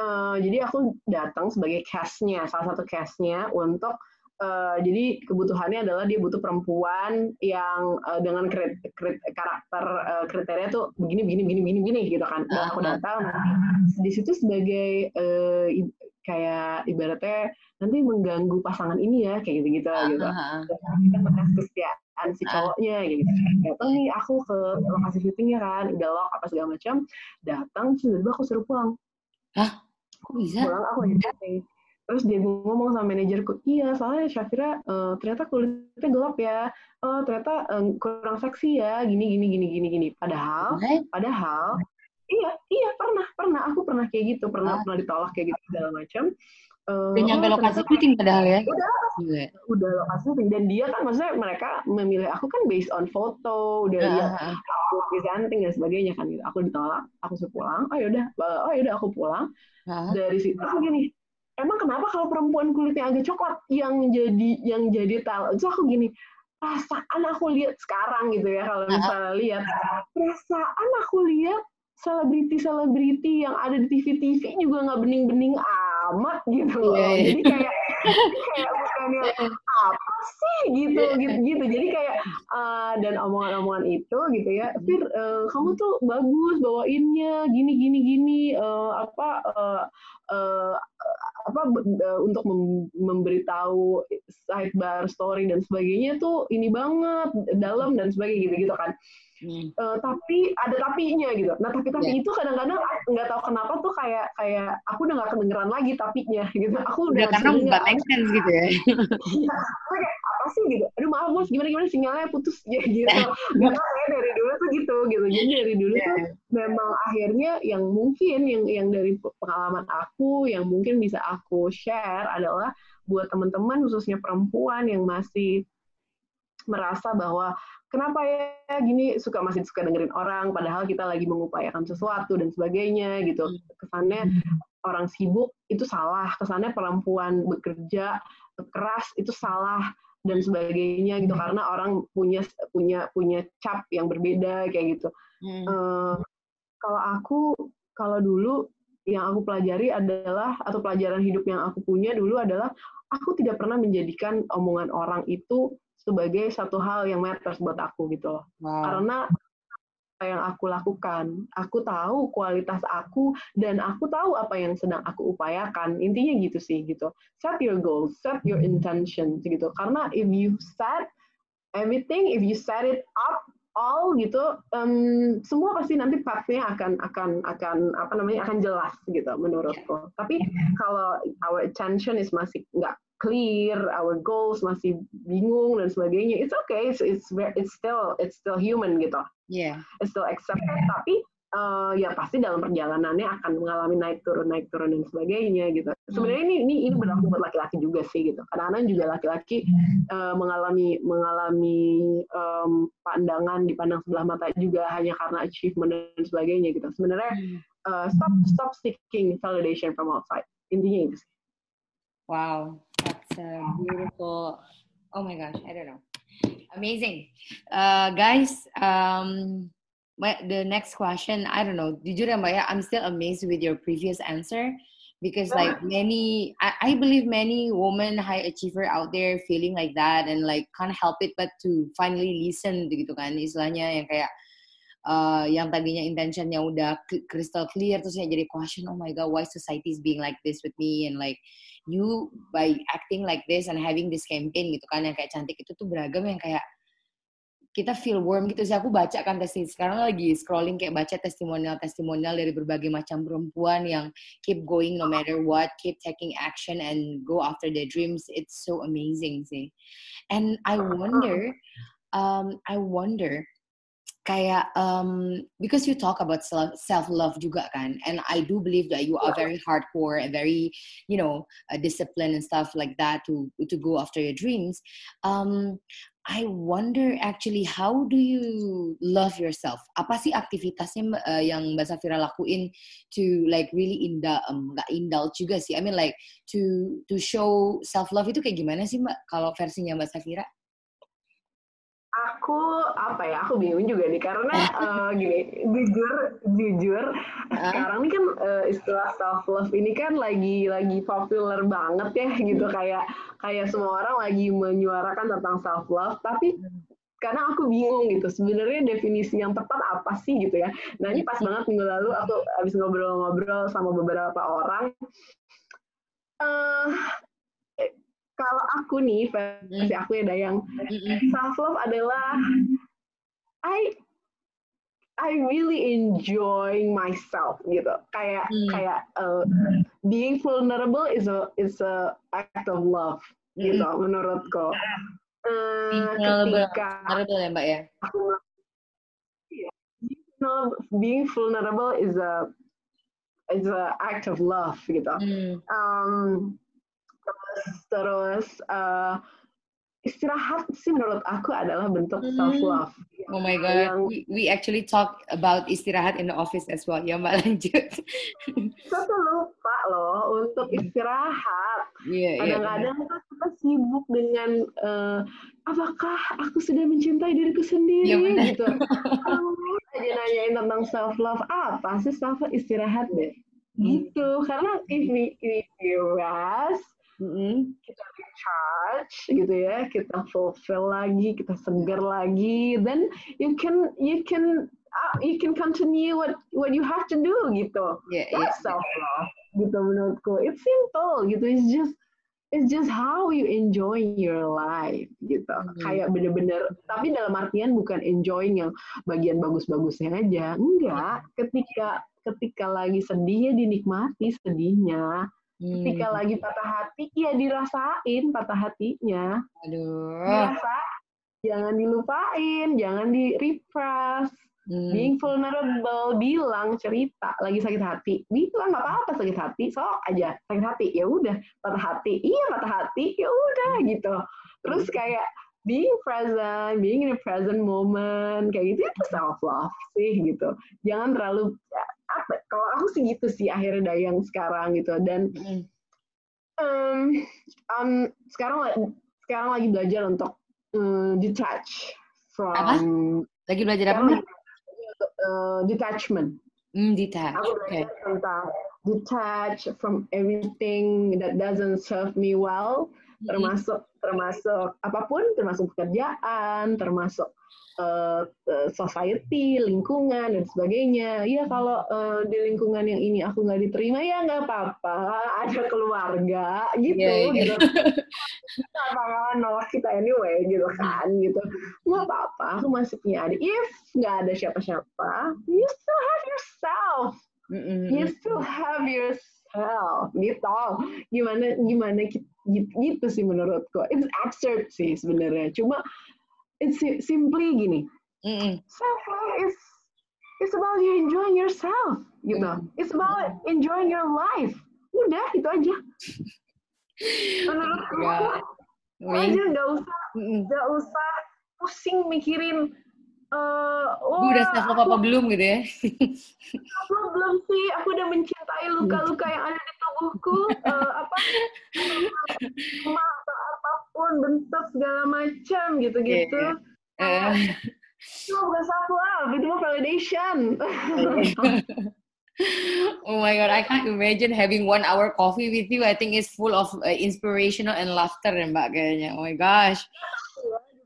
Uh, jadi aku datang sebagai castnya salah satu castnya untuk Uh, jadi kebutuhannya adalah dia butuh perempuan yang uh, dengan krit, krit, karakter uh, kriteria tuh begini begini begini begini begini gitu kan. Dan aku datang di situ sebagai uh, kayak ibaratnya nanti mengganggu pasangan ini ya kayak gitu. Gitu uh, gitu kita bekas kesetiaan si cowoknya gitu. Datang nih aku ke lokasi syutingnya kan udah lock apa segala macam. Datang tiba-tiba aku suruh pulang. Hah? Kok bisa? Pulang aku lagi syuting. Terus dia ngomong sama manajerku, iya soalnya Syafira uh, ternyata kulitnya gelap ya, oh ternyata uh, kurang seksi ya, gini gini gini gini gini. Padahal, padahal Iya, iya pernah, pernah. Aku pernah kayak gitu, pernah ah. pernah ditolak kayak gitu segala macam. Uh, udah nyampe oh, lokasi syuting padahal ya? Udah, yeah. udah lokasi syuting. Dan dia kan maksudnya mereka memilih aku kan based on foto, udah uh, lihat aku presenting dan sebagainya kan gitu. Aku ditolak, aku suruh pulang. Oh yaudah, oh yaudah aku pulang. Uh. Dari situ aku gini, emang kenapa kalau perempuan kulitnya agak coklat yang jadi yang jadi talent? Terus aku gini, perasaan aku lihat sekarang gitu ya kalau misalnya lihat perasaan aku lihat selebriti-selebriti yang ada di TV-TV juga nggak bening-bening amat gitu loh. Yeah, yeah. Jadi kayak kayak bukannya apa sih gitu gitu gitu. Jadi kayak uh, dan omongan-omongan itu gitu ya, Fir uh, kamu tuh bagus bawainnya gini gini gini uh, apa uh, uh, apa uh, untuk mem memberitahu sidebar story dan sebagainya tuh ini banget dalam dan sebagainya gitu gitu kan. Hmm. Uh, tapi ada tapinya gitu. Nah tapi tapi yeah. itu kadang-kadang nggak tahu kenapa tuh kayak kayak aku udah nggak kedengeran lagi tapinya gitu. Aku udah, udah karena nggak make sense gitu ya. Iya, kayak apa sih gitu. Aduh maaf bos gimana gimana sinyalnya putus ya gitu. Karena kayak dari dulu tuh gitu gitu. Jadi dari dulu yeah. tuh memang akhirnya yang mungkin yang yang dari pengalaman aku yang mungkin bisa aku share adalah buat teman-teman khususnya perempuan yang masih merasa bahwa kenapa ya gini suka masih suka dengerin orang padahal kita lagi mengupayakan sesuatu dan sebagainya gitu hmm. kesannya orang sibuk itu salah, kesannya perempuan bekerja keras itu salah dan sebagainya gitu karena orang punya punya punya cap yang berbeda kayak gitu. Hmm. Uh, kalau aku kalau dulu yang aku pelajari adalah atau pelajaran hidup yang aku punya dulu adalah aku tidak pernah menjadikan omongan orang itu sebagai satu hal yang matters buat aku gitu loh. Wow. Karena yang aku lakukan. Aku tahu kualitas aku dan aku tahu apa yang sedang aku upayakan. Intinya gitu sih gitu. Set your goals, set your intention gitu. Karena if you set everything, if you set it up all gitu, um, semua pasti nanti pathnya akan akan akan apa namanya akan jelas gitu menurutku. Tapi kalau our attention is masih nggak clear, our goals masih bingung dan sebagainya, it's okay, it's it's it's still it's still human gitu. Yeah. It's still accepted, tapi uh, ya pasti dalam perjalanannya akan mengalami naik turun naik turun dan sebagainya gitu. Sebenarnya ini ini ini berlaku buat laki-laki juga sih gitu. Kadang-kadang juga laki-laki uh, mengalami mengalami um, pandangan dipandang sebelah mata juga hanya karena achievement dan sebagainya gitu. Sebenarnya uh, stop stop seeking validation from outside. Intinya itu sih. Wow, that's a beautiful. Oh my gosh, I don't know. Amazing, uh, guys. Um, my, the next question, I don't know. Ya Mbak ya, I'm still amazed with your previous answer because like many, I, I believe many women high achiever out there feeling like that and like can't help it but to finally listen gitu kan istilahnya yang kayak uh, yang tadinya intentionnya udah crystal clear terus jadi question oh my god why society is being like this with me? And like you by acting like this and having this campaign gitu kan yang kayak cantik itu tuh beragam yang kayak kita feel warm gitu sih. Aku baca kan testimoni sekarang lagi scrolling kayak baca testimonial testimonial dari berbagai macam perempuan yang keep going no matter what keep taking action and go after their dreams. It's so amazing sih. And I wonder um, I wonder kayak um, because you talk about self self love juga kan and I do believe that you are very hardcore and very you know uh, disciplined and stuff like that to to go after your dreams. Um, I wonder actually how do you love yourself? Apa sih aktivitasnya uh, yang Mbak Safira lakuin to like really inda um, gak indulge juga sih? I mean like to to show self love itu kayak gimana sih Mbak kalau versinya Mbak Safira aku apa ya aku bingung juga nih. Karena uh, gini jujur jujur sekarang ini kan uh, istilah self love ini kan lagi lagi populer banget ya gitu. Kayak kayak semua orang lagi menyuarakan tentang self love. Tapi karena aku bingung gitu sebenarnya definisi yang tepat apa sih gitu ya. Nah ini pas banget minggu lalu aku habis ngobrol-ngobrol sama beberapa orang. Uh, kalau aku nih versi mm. aku ya Dayang. Self love adalah I I really enjoy myself gitu. Kayak mm. kayak uh, being vulnerable is a is a act of love mm. gitu menurutku. Uh, ketika vulnerable ya mbak ya? being vulnerable is a is a act of love gitu. Um, terus uh, istirahat sih menurut aku adalah bentuk hmm. self love. Oh my god, yang, we, we actually talk about istirahat in the office as well. Ya mbak lanjut. Kita tuh lupa loh untuk istirahat. Yeah, iya, Kadang-kadang yeah, kita sibuk dengan uh, apakah aku sudah mencintai diriku sendiri yeah, gitu. aja nanyain tentang self love apa sih self love istirahat deh. Hmm. Gitu karena if we, if we rest Mm-hmm. kita recharge gitu ya kita fulfill lagi kita segar lagi then you can you can uh, you can continue what what you have to do gitu yeah, that's yeah. self love gitu menurutku it's simple gitu it's just it's just how you enjoy your life gitu mm-hmm. kayak bener-bener tapi dalam artian bukan enjoying yang bagian bagus-bagusnya aja enggak ketika ketika lagi sedih ya dinikmati sedihnya Ketika hmm. lagi patah hati, ya dirasain patah hatinya. Aduh. Dirasa, jangan dilupain, jangan di repress. Hmm. Being vulnerable, bilang cerita lagi sakit hati, bilang nggak apa-apa sakit hati, sok aja sakit hati, ya udah patah hati, iya patah hati, ya udah gitu. Terus hmm. kayak being present, being in a present moment, kayak gitu itu self love sih gitu. Jangan terlalu ya, apa? Kalau aku sih gitu sih akhirnya dayang sekarang gitu dan um, um, sekarang sekarang lagi belajar untuk um, detach from apa? lagi belajar apa uh, detachment mm, detach aku belajar okay. tentang detach from everything that doesn't serve me well termasuk termasuk apa pun termasuk pekerjaan termasuk uh, society lingkungan dan sebagainya. Ya kalau uh, di lingkungan yang ini aku nggak diterima ya nggak apa-apa. Ada keluarga gitu yeah, yeah. gitu. Kita bakalan nolak kita anyway gitu kan gitu. Nggak apa-apa aku masih punya adik. If nggak ada siapa-siapa you still have yourself. Mm you still have yourself hell gitu gimana gimana gitu, gitu sih menurutku it's absurd sih sebenarnya cuma it's simply gini mm -hmm. self love is it's about you enjoying yourself gitu mm. it's about enjoying your life udah itu aja menurutku yeah. aja nggak usah nggak mm. usah pusing mikirin uh, oh, udah self love apa belum gitu ya? Aku belum sih, aku udah mencintai luka-luka yang ada di tubuhku. Uh, apa mata apa pun bentuk segala macam gitu-gitu. Yeah, yeah. Uh. Itu bukan self love, itu mah validation. oh my god, I can't imagine having one hour coffee with you. I think it's full of uh, inspirational and laughter, Mbak kayaknya. Oh my gosh.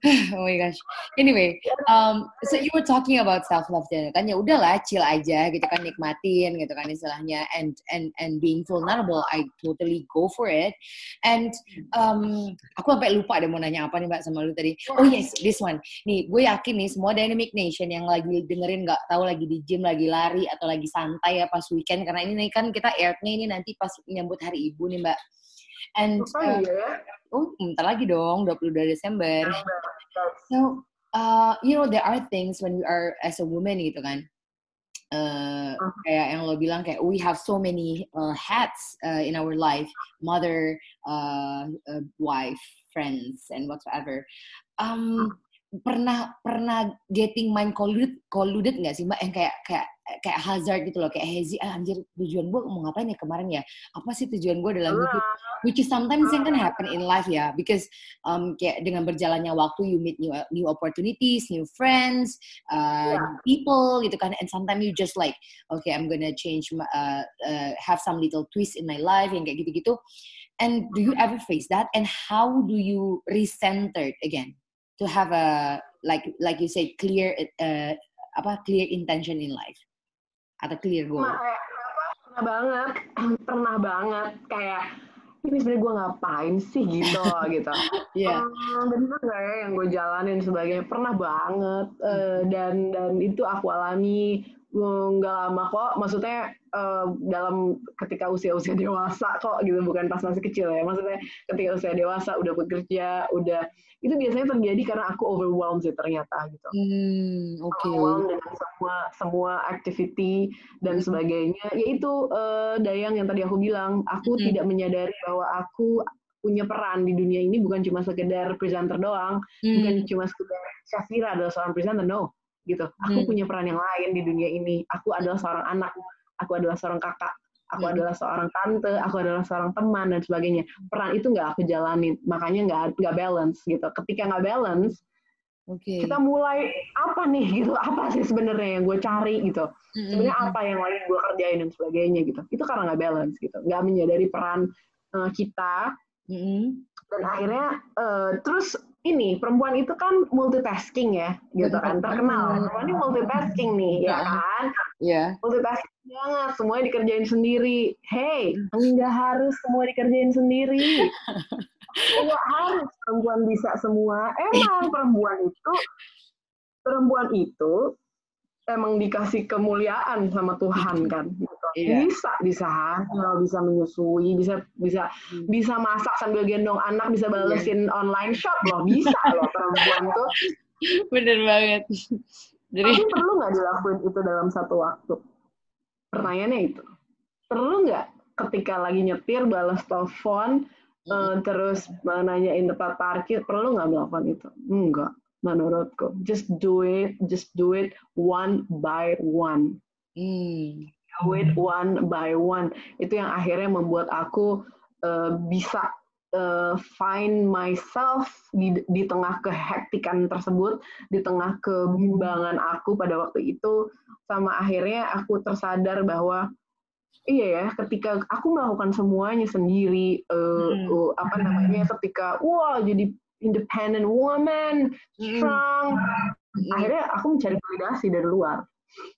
oh my gosh. Anyway, um, so you were talking about self love dan kan ya udahlah chill aja gitu kan nikmatin gitu kan istilahnya and and and being vulnerable I totally go for it. And um, aku sampai lupa ada mau nanya apa nih Mbak sama lu tadi. Oh yes, this one. Nih, gue yakin nih semua Dynamic Nation yang lagi dengerin nggak tahu lagi di gym, lagi lari atau lagi santai ya pas weekend karena ini kan kita airnya ini nanti pas menyambut Hari Ibu nih Mbak. And oh, uh, iya. oh bentar lagi dong 22 Desember. So uh, you know there are things when we are as a woman gitu kan. Uh, uh-huh. kayak yang lo bilang kayak we have so many uh, hats uh, in our life, mother, uh, uh, wife, friends, and whatsoever. Um, pernah pernah getting mind colluded colluded nggak sih mbak? Yang kayak kayak kayak hazard gitu loh kayak hezi ah, anjir tujuan gue mau ngapain ya kemarin ya? Apa sih tujuan gue dalam hidup? Which is sometimes yang can happen in life ya because um, kayak dengan berjalannya waktu you meet new new opportunities new friends uh, yeah. people gitu kan and sometimes you just like okay I'm gonna change my, uh, uh, have some little twist in my life yang kayak gitu-gitu. And do you ever face that? And how do you recenter again to have a like like you say clear uh, apa clear intention in life atau clear goal? Nah, pernah banget, pernah banget kayak ini sebenarnya gue ngapain sih gitu gitu. Iya. Yeah. bener gak ya yang gue jalanin sebagainya pernah banget uh, dan dan itu aku alami nggak lama kok maksudnya uh, dalam ketika usia-usia dewasa kok gitu bukan pas masih kecil ya maksudnya ketika usia dewasa udah bekerja udah itu biasanya terjadi karena aku overwhelmed sih ternyata gitu hmm, okay. overwhelmed dengan semua semua activity dan sebagainya yaitu uh, dayang yang tadi aku bilang aku hmm. tidak menyadari bahwa aku punya peran di dunia ini bukan cuma sekedar presenter doang hmm. bukan cuma sekedar Syafira adalah seorang presenter no gitu. Aku hmm. punya peran yang lain di dunia ini. Aku adalah seorang anak, aku adalah seorang kakak, aku hmm. adalah seorang tante, aku adalah seorang teman dan sebagainya. Peran itu nggak aku jalanin, makanya nggak nggak balance gitu. Ketika nggak balance, okay. kita mulai apa nih gitu? Apa sih sebenarnya yang gue cari gitu? Hmm. Sebenarnya apa yang lain gue kerjain dan sebagainya gitu? Itu karena nggak balance gitu, nggak menyadari peran uh, kita. Hmm. Dan akhirnya uh, terus ini perempuan itu kan multitasking ya gitu kan terkenal. Perempuan ini multitasking nih ya kan? Iya. Yeah. multitasking banget semuanya dikerjain sendiri. Hey enggak harus semua dikerjain sendiri. Enggak harus perempuan bisa semua. Emang perempuan itu perempuan itu emang dikasih kemuliaan sama Tuhan kan gitu. Iya. bisa bisa hamil bisa menyusui bisa bisa hmm. bisa masak sambil gendong anak bisa iya. balesin iya. online shop loh bisa loh perempuan tuh bener banget jadi Tapi perlu nggak dilakuin itu dalam satu waktu pertanyaannya itu perlu nggak ketika lagi nyetir balas telepon hmm. uh, terus nanyain tempat parkir perlu nggak melakukan itu enggak menurutku just do it just do it one by one hmm. do it one by one. Itu yang akhirnya membuat aku uh, bisa uh, find myself di, di tengah kehektikan tersebut, di tengah kebimbangan aku pada waktu itu, sama akhirnya aku tersadar bahwa iya ya, ketika aku melakukan semuanya sendiri, uh, uh, apa namanya, ketika wah jadi independent woman, strong, hmm. akhirnya aku mencari validasi dari luar.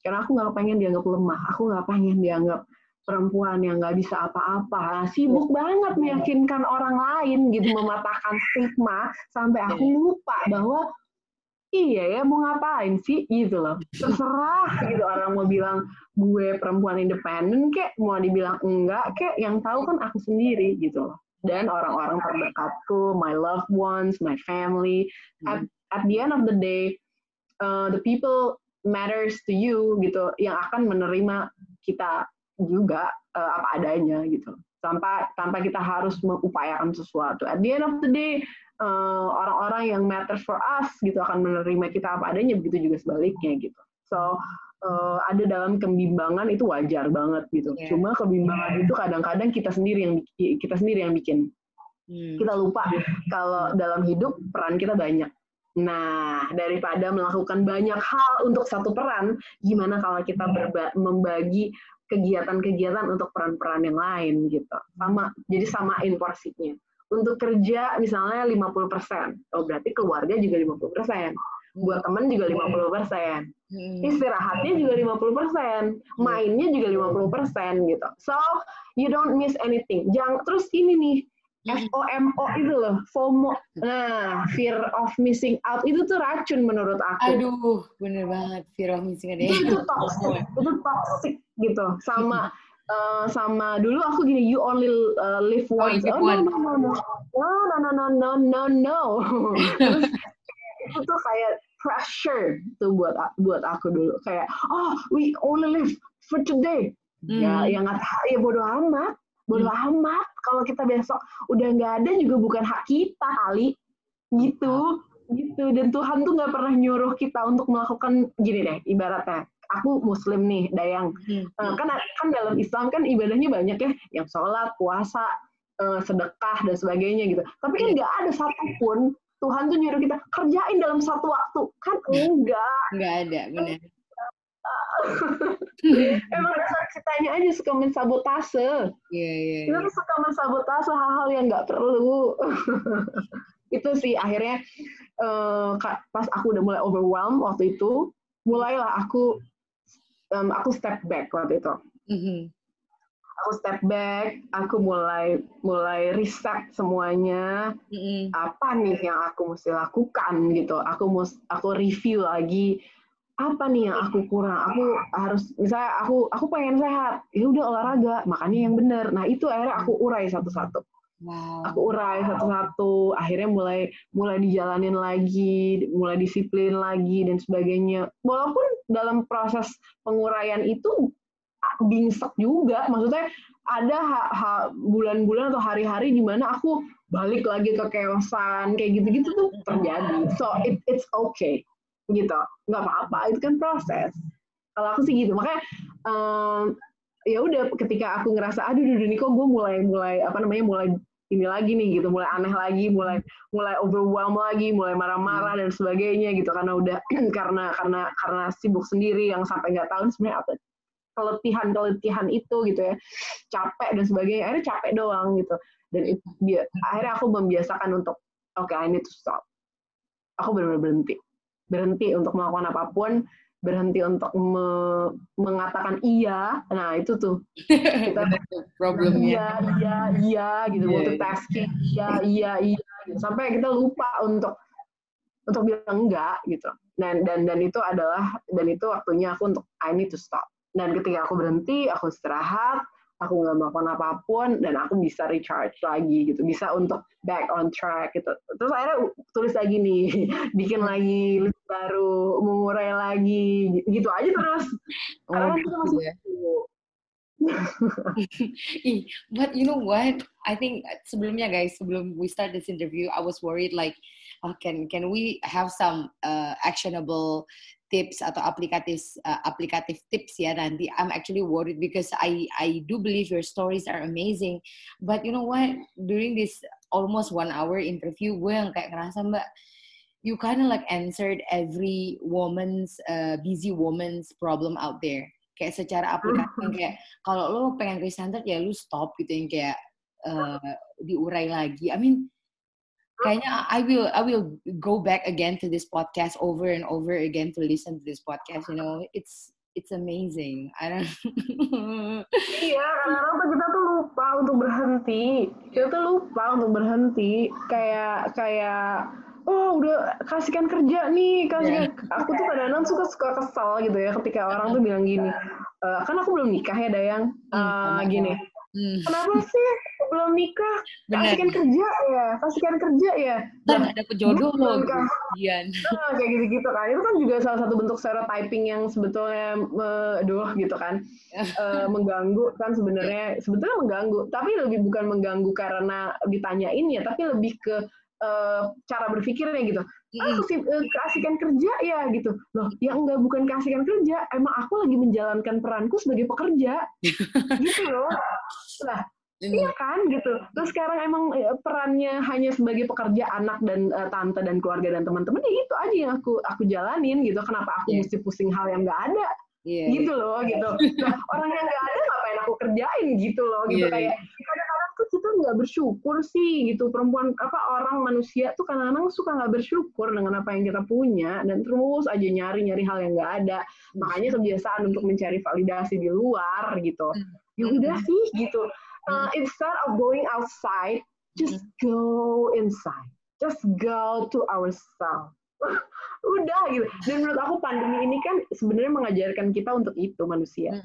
Karena aku nggak pengen dianggap lemah, aku nggak pengen dianggap perempuan yang nggak bisa apa-apa, sibuk iya. banget meyakinkan orang lain gitu, mematahkan stigma sampai aku iya. lupa bahwa iya ya mau ngapain sih gitu loh, terserah gitu orang mau bilang gue perempuan independen kek, mau dibilang enggak kek, yang tahu kan aku sendiri gitu loh. Dan orang-orang terdekatku, my loved ones, my family, at, hmm. at the end of the day, uh, the people matters to you gitu, yang akan menerima kita juga uh, apa adanya gitu tanpa tanpa kita harus mengupayakan sesuatu. At the end of the day, uh, orang-orang yang matter for us gitu akan menerima kita apa adanya, begitu juga sebaliknya gitu. So uh, ada dalam kebimbangan itu wajar banget gitu. Yeah. Cuma kebimbangan yeah. itu kadang-kadang kita sendiri yang kita sendiri yang bikin. Hmm. Kita lupa kalau dalam hidup peran kita banyak. Nah, daripada melakukan banyak hal untuk satu peran, gimana kalau kita membagi kegiatan-kegiatan untuk peran-peran yang lain gitu. Sama, jadi samain porsinya. Untuk kerja misalnya 50%, oh berarti keluarga juga 50%. Buat temen juga 50%. Hmm. Istirahatnya juga 50%. Mainnya juga 50% gitu. So, you don't miss anything. Jangan terus ini nih, FOMO itu loh, FOMO. Nah, fear of missing out itu tuh racun menurut aku. Aduh, bener banget fear of missing out. Itu, toxic, itu toxic gitu. Sama uh, sama dulu aku gini, you only uh, live oh, once. Oh, no, no, no, no, no, no, no, no, no, no. Itu tuh kayak pressure tuh buat buat aku dulu. Kayak, oh, we only live for today. Ya, hmm. Ya, yang nggak ya bodoh amat bodo hmm. amat kalau kita besok udah nggak ada juga bukan hak kita kali gitu gitu dan Tuhan tuh nggak pernah nyuruh kita untuk melakukan gini deh ibaratnya aku muslim nih dayang hmm. uh, kan kan dalam Islam kan ibadahnya banyak ya yang sholat puasa uh, sedekah dan sebagainya gitu tapi kan nggak ada satupun Tuhan tuh nyuruh kita kerjain dalam satu waktu kan enggak enggak ada benar Emang dasar kitanya aja suka mensabotase. Iya, yeah, iya. Yeah, Kita suka mensabotase hal-hal yang nggak perlu. itu sih akhirnya uh, pas aku udah mulai overwhelmed waktu itu, mulailah aku um, aku step back waktu itu. Mm -hmm. Aku step back, aku mulai mulai riset semuanya. Mm -hmm. Apa nih yang aku mesti lakukan gitu. Aku mus aku review lagi apa nih yang aku kurang aku harus misalnya aku aku pengen sehat ya udah olahraga makanya yang benar nah itu akhirnya aku urai satu-satu wow. aku urai satu-satu akhirnya mulai mulai dijalanin lagi mulai disiplin lagi dan sebagainya walaupun dalam proses penguraian itu bingsek juga. Maksudnya ada bulan-bulan atau hari-hari di mana aku balik lagi ke keosan kayak gitu-gitu tuh terjadi. So it, it's okay gitu. Nggak apa-apa itu kan proses. Kalau aku sih gitu. Makanya um, ya udah ketika aku ngerasa aduh duh, ini kok gue mulai mulai apa namanya mulai ini lagi nih gitu. Mulai aneh lagi mulai mulai overwhelm lagi mulai marah-marah dan sebagainya gitu. Karena udah karena karena karena sibuk sendiri yang sampai nggak tahu sebenarnya apa keletihan keletihan itu gitu ya capek dan sebagainya akhirnya capek doang gitu dan itu, akhirnya aku membiasakan untuk oke okay, I need to stop aku benar-benar berhenti berhenti untuk melakukan apa pun, berhenti untuk me mengatakan iya. Nah, itu tuh. Kita problemnya. Iya, iya, iya gitu, yeah, multitasking. Iya, iya, iya gitu. Sampai kita lupa untuk untuk bilang enggak gitu. Dan dan dan itu adalah dan itu waktunya aku untuk I need to stop. Dan ketika aku berhenti, aku istirahat, aku nggak melakukan apa pun dan aku bisa recharge lagi gitu bisa untuk back on track gitu terus akhirnya tulis lagi nih bikin lagi list baru mengurai lagi gitu aja terus oh, karena gitu masih ya. but you know what? I think sebelumnya guys, sebelum we start this interview, I was worried like, oh, can can we have some uh, actionable tips atau aplikatif uh, aplikatif tips ya nanti? I'm actually worried because I I do believe your stories are amazing, but you know what? During this almost one hour interview, gue yang kayak ngerasa mbak you kind of like answered every woman's uh, busy woman's problem out there kayak secara aplikasi yang kayak kalau lo pengen ke standar ya lu stop gitu yang kayak uh, diurai lagi. I mean kayaknya I will I will go back again to this podcast over and over again to listen to this podcast. You know, it's it's amazing. I don't. iya, kadang-kadang kita tuh lupa untuk berhenti. Kita tuh lupa untuk berhenti. Kayak kayak oh udah kasihkan kerja nih kasihkan yeah. aku tuh kadang-kadang suka suka kesal gitu ya ketika orang tuh bilang gini e, kan aku belum nikah ya Dayang uh, gini hmm. kenapa sih? Belum nikah kasihkan kerja ya? Kasihkan kerja ya? Dan ada pejodoh loh kemudian nah, kayak gitu-gitu kan. Itu kan juga salah satu bentuk stereotyping yang sebetulnya aduh gitu kan. Uh, mengganggu kan sebenarnya. Sebetulnya mengganggu tapi lebih bukan mengganggu karena ditanyain ya tapi lebih ke uh, cara berpikirnya gitu. Ah, kasih, uh, keasikan kerja ya gitu. Loh, ya enggak bukan keasikan kerja, emang aku lagi menjalankan peranku sebagai pekerja. gitu loh. Lah, Iya kan gitu. Terus sekarang emang eh, perannya hanya sebagai pekerja anak dan uh, tante dan keluarga dan teman-teman ya itu aja yang aku aku jalanin gitu. Kenapa aku yeah. mesti pusing hal yang nggak ada? Yeah, gitu yeah. loh gitu. Nah, orang yang nggak ada ngapain aku kerjain gitu loh gitu yeah, kayak kadang-kadang tuh kita nggak bersyukur sih gitu. Perempuan apa orang manusia tuh kadang-kadang suka nggak bersyukur dengan apa yang kita punya dan terus aja nyari-nyari hal yang nggak ada. Makanya kebiasaan untuk mencari validasi di luar gitu. Ya udah sih gitu. Uh, instead of going outside just go inside. Just go to ourselves. Udah gitu. Dan menurut aku pandemi ini kan sebenarnya mengajarkan kita untuk itu manusia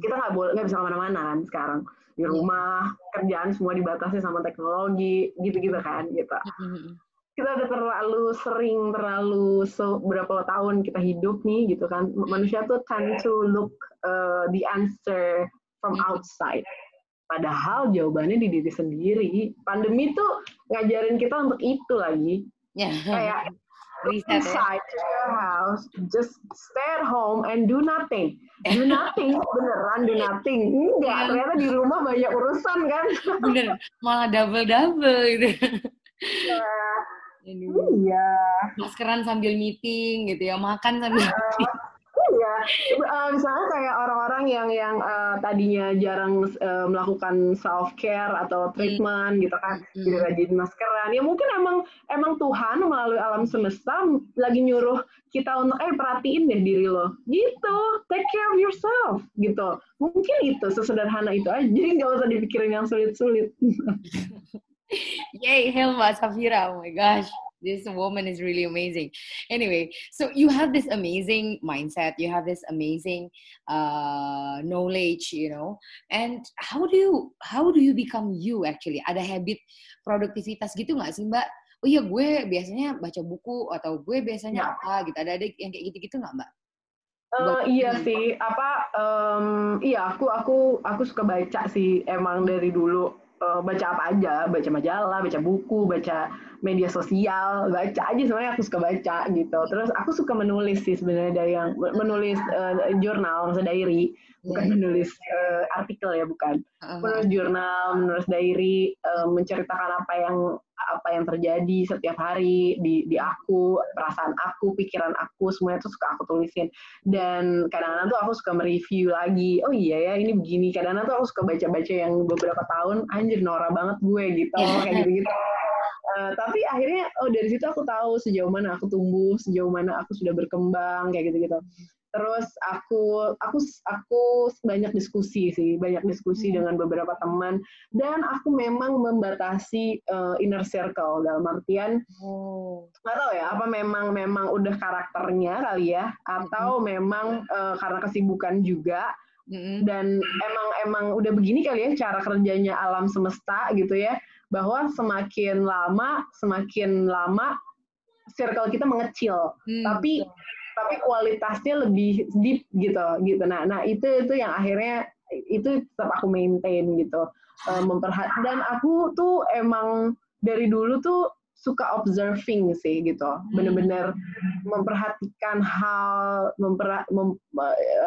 kita nggak boleh nggak bisa ke mana-mana kan sekarang. Di iya. rumah kerjaan semua dibatasi sama teknologi gitu-gitu kan gitu. Kita udah terlalu sering terlalu beberapa tahun kita hidup nih gitu kan. Manusia tuh tend to look uh, the answer from outside. Padahal jawabannya di diri sendiri. Pandemi tuh ngajarin kita untuk itu lagi. Yeah. kayak inside ya. your house, just stay at home and do nothing. Do nothing, beneran do nothing. Enggak, yeah. ternyata di rumah banyak urusan kan. Bener, malah double-double gitu. Ya. Iya. Maskeran sambil meeting gitu ya, makan sambil meeting. Iya, uh, misalnya kayak orang-orang yang yang uh, tadinya jarang uh, melakukan self care atau treatment hmm. gitu kan, hmm. jadi rajin maskeran. Ya mungkin emang emang Tuhan melalui alam semesta lagi nyuruh kita untuk eh perhatiin deh diri lo, gitu. Take care of yourself, gitu. Mungkin itu sesederhana itu aja. Jadi nggak usah dipikirin yang sulit-sulit. Yay, Helma Safira, oh my gosh. This woman is really amazing. Anyway so you have this amazing mindset you have this amazing uh, knowledge you know and how do you how do you become you actually? Ada habit produktivitas gitu nggak sih mbak? Oh iya gue biasanya baca buku atau gue biasanya ya. apa gitu. Ada ada yang kayak gitu-gitu nggak mbak? Uh, iya sih, apa? Um, iya, aku aku aku suka baca sih emang dari dulu uh, baca apa aja, baca majalah, baca buku, baca media sosial, baca aja sebenarnya aku suka baca gitu. Terus aku suka menulis sih sebenarnya dari yang menulis uh, jurnal, maksudnya diary, bukan yeah. menulis uh, artikel ya bukan. Uh-huh. Menulis jurnal, menulis diary, uh, menceritakan apa yang apa yang terjadi setiap hari di di aku, perasaan aku, pikiran aku, semuanya itu suka aku tulisin. Dan kadang-kadang tuh aku suka mereview lagi. Oh iya ya, ini begini. Kadang-kadang tuh aku suka baca-baca yang beberapa tahun, anjir norak banget gue gitu, kayak gitu-gitu. Uh, tapi akhirnya oh dari situ aku tahu sejauh mana aku tumbuh, sejauh mana aku sudah berkembang kayak gitu-gitu terus aku aku aku banyak diskusi sih banyak diskusi hmm. dengan beberapa teman dan aku memang membatasi uh, inner circle dalam artian oh. nggak tahu ya apa memang memang udah karakternya kali ya atau hmm. memang uh, karena kesibukan juga hmm. dan emang emang udah begini kali ya cara kerjanya alam semesta gitu ya bahwa semakin lama semakin lama circle kita mengecil hmm. tapi tapi kualitasnya lebih deep gitu gitu nah nah itu itu yang akhirnya itu tetap aku maintain gitu uh, memperhat dan aku tuh emang dari dulu tuh suka observing sih gitu hmm. bener-bener memperhatikan hal memper mem,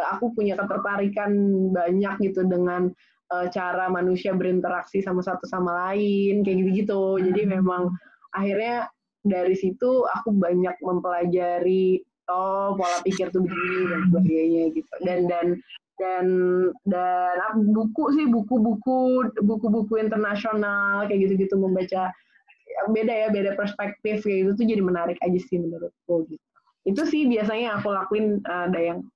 aku punya ketertarikan banyak gitu dengan uh, cara manusia berinteraksi sama satu sama lain kayak gitu-gitu. Jadi hmm. memang akhirnya dari situ aku banyak mempelajari oh pola pikir tuh begini dan sebagainya gitu. Dan dan dan dan buku sih buku-buku buku-buku internasional kayak gitu-gitu membaca beda ya beda perspektif kayak gitu tuh jadi menarik aja sih menurutku gitu. Itu sih biasanya aku lakuin uh, Dayang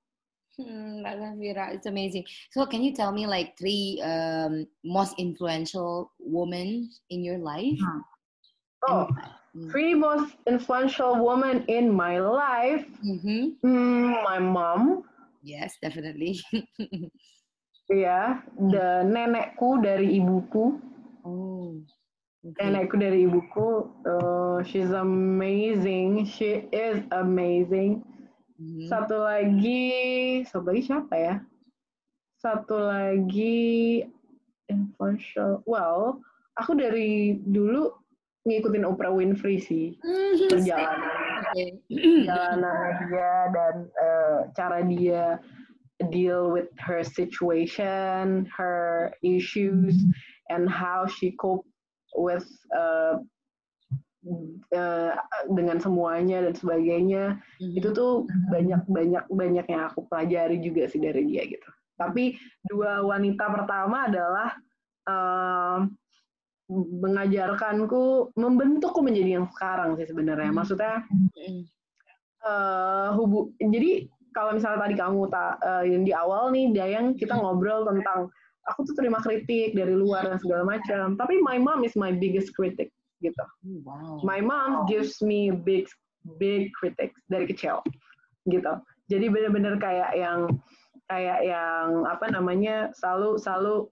Hmm, it's amazing. So, can you tell me like three um, most influential women in your life? Hmm. Oh, and, three most influential women in my life. Mm-hmm. Mm, my mom. Yes, definitely. Yeah, the nenekku dari ibuku. Oh. Okay. Nenekku dari ibuku, uh, she's amazing. She is amazing. Mm-hmm. Satu lagi, satu lagi siapa ya? Satu lagi influential. Well, aku dari dulu ngikutin Oprah Winfrey sih mm-hmm. perjalanan perjalanan dia dan uh, cara dia deal with her situation, her issues, and how she cope with uh, uh, dengan semuanya dan sebagainya mm-hmm. itu tuh banyak banyak banyak yang aku pelajari juga sih dari dia gitu tapi dua wanita pertama adalah uh, mengajarkanku membentukku menjadi yang sekarang sih sebenarnya mm-hmm. maksudnya uh, hubu jadi kalau misalnya tadi kamu tak uh, yang di awal nih Dayang kita ngobrol tentang aku tuh terima kritik dari luar dan segala macam. Tapi my mom is my biggest critic gitu. Oh, wow. My mom gives me big big critics dari kecil gitu. Jadi bener-bener kayak yang kayak yang apa namanya selalu selalu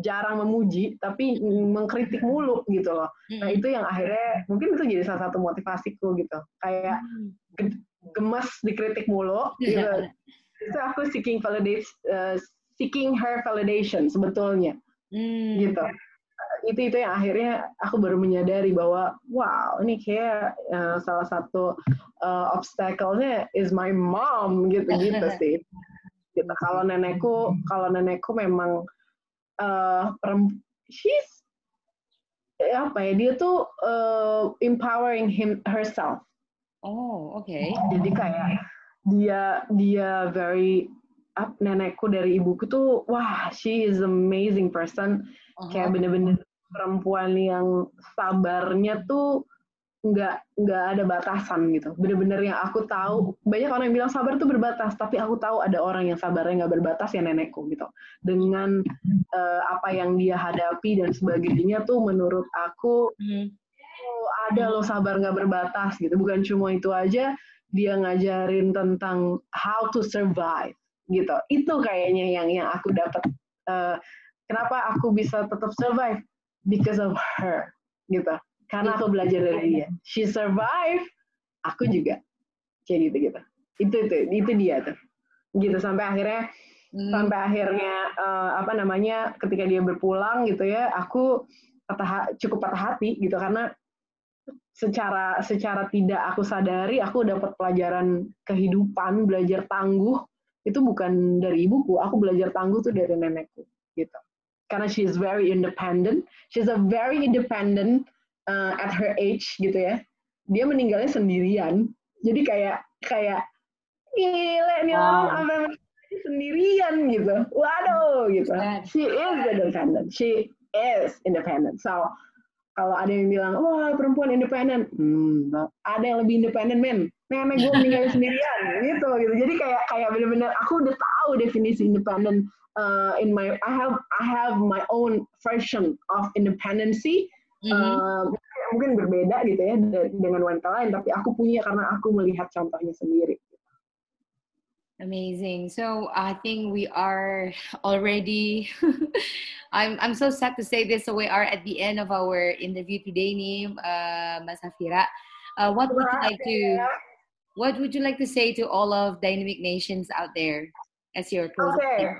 jarang memuji tapi mengkritik mulu gitu loh. Nah itu yang akhirnya mungkin itu jadi salah satu motivasiku gitu. Kayak mm. gemes dikritik mulu gitu. itu aku seeking validate uh, seeking her validation sebetulnya hmm. gitu itu itu yang akhirnya aku baru menyadari bahwa wow ini kayak uh, salah satu uh, obstacle-nya is my mom gitu gitu sih gitu kalau nenekku kalau nenekku memang uh, she's apa ya dia tuh uh, empowering him herself oh oke okay. jadi kayak dia dia very up nenekku dari ibuku tuh wah she is amazing person uh-huh. kayak bener-bener perempuan yang sabarnya tuh nggak nggak ada batasan gitu. Bener-bener yang aku tahu banyak orang yang bilang sabar tuh berbatas tapi aku tahu ada orang yang sabarnya nggak berbatas ya nenekku gitu. Dengan uh, apa yang dia hadapi dan sebagainya tuh menurut aku hmm. oh, ada loh sabar nggak berbatas gitu. Bukan cuma itu aja dia ngajarin tentang how to survive gitu. Itu kayaknya yang yang aku dapat uh, kenapa aku bisa tetap survive because of her gitu. Karena aku belajar dari dia. She survive aku juga. Kayak gitu gitu. Itu itu itu dia tuh. Gitu sampai akhirnya hmm. sampai akhirnya uh, apa namanya ketika dia berpulang gitu ya aku patah cukup patah hati gitu. Karena secara secara tidak aku sadari aku dapat pelajaran kehidupan belajar tangguh. Itu bukan dari ibuku aku belajar tangguh tuh dari nenekku gitu karena she is very independent. She's a very independent uh, at her age gitu ya. Dia meninggalnya sendirian. Jadi kayak kayak gile nih orang apa sendirian gitu. Waduh gitu. She is independent. She is independent. So kalau ada yang bilang, wah perempuan independen, hmm, ada yang lebih independen men, nenek gue meninggal sendirian, gitu gitu. Jadi kayak kayak bener-bener aku udah tahu definisi independen uh, in my I have I have my own version of independency. Mm -hmm. uh, mungkin berbeda gitu ya dengan wanita lain, tapi aku punya karena aku melihat contohnya sendiri. Amazing. So I think we are already. I'm I'm so sad to say this. So we are at the end of our interview today, nih, uh, Mas Safira. Uh, what would you like to What would you like to say to all of Dynamic Nations out there as your closing? Okay.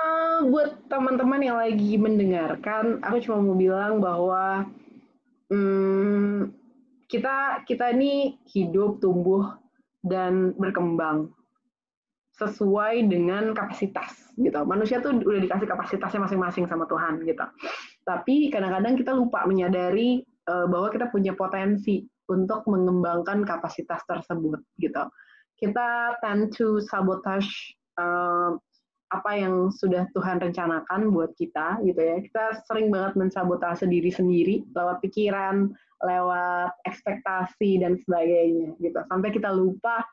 Um, buat teman-teman yang lagi mendengarkan, aku cuma mau bilang bahwa hmm, kita kita ini hidup, tumbuh dan berkembang sesuai dengan kapasitas gitu. Manusia tuh udah dikasih kapasitasnya masing-masing sama Tuhan gitu. Tapi kadang-kadang kita lupa menyadari uh, bahwa kita punya potensi untuk mengembangkan kapasitas tersebut gitu. Kita tend to sabotage uh, apa yang sudah Tuhan rencanakan buat kita gitu ya. Kita sering banget mensabotase diri sendiri lewat pikiran, lewat ekspektasi dan sebagainya gitu. Sampai kita lupa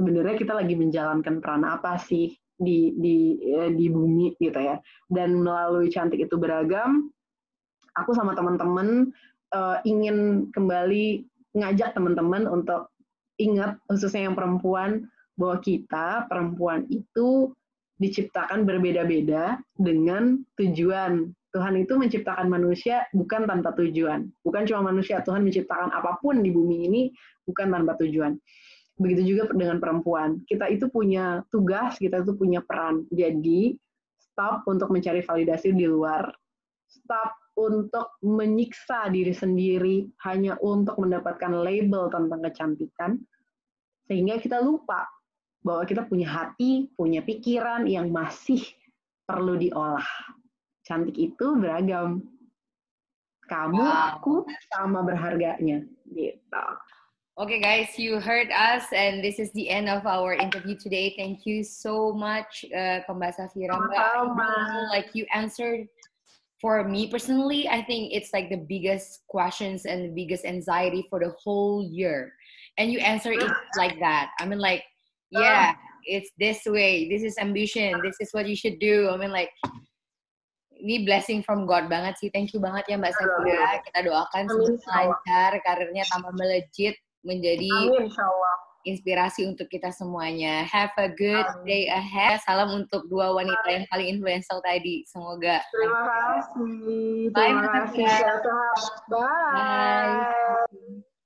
sebenarnya kita lagi menjalankan peran apa sih di di eh, di bumi gitu ya dan melalui cantik itu beragam aku sama teman-teman uh, ingin kembali ngajak teman-teman untuk ingat khususnya yang perempuan bahwa kita perempuan itu diciptakan berbeda-beda dengan tujuan Tuhan itu menciptakan manusia bukan tanpa tujuan bukan cuma manusia Tuhan menciptakan apa pun di bumi ini bukan tanpa tujuan Begitu juga dengan perempuan. Kita itu punya tugas, kita itu punya peran. Jadi, stop untuk mencari validasi di luar. Stop untuk menyiksa diri sendiri hanya untuk mendapatkan label tentang kecantikan. Sehingga kita lupa bahwa kita punya hati, punya pikiran yang masih perlu diolah. Cantik itu beragam. Kamu, aku sama berharganya. Gitu. Okay, guys, you heard us, and this is the end of our interview today. Thank you so much, uh, Kombasa Like you answered for me personally, I think it's like the biggest questions and the biggest anxiety for the whole year. And you answer it like that. I mean, like, yeah, it's this way. This is ambition. This is what you should do. I mean, like, ini blessing from God banget sih. Thank you banget ya Mbak Safira. Kita doakan semoga lancar, karirnya tambah melejit, menjadi Amin, inspirasi untuk kita semuanya. Have a good Amin. day ahead. Salam untuk dua wanita yang paling influential tadi. Semoga. Terima kasih. Bye. Terima kasih. Bye. Bye.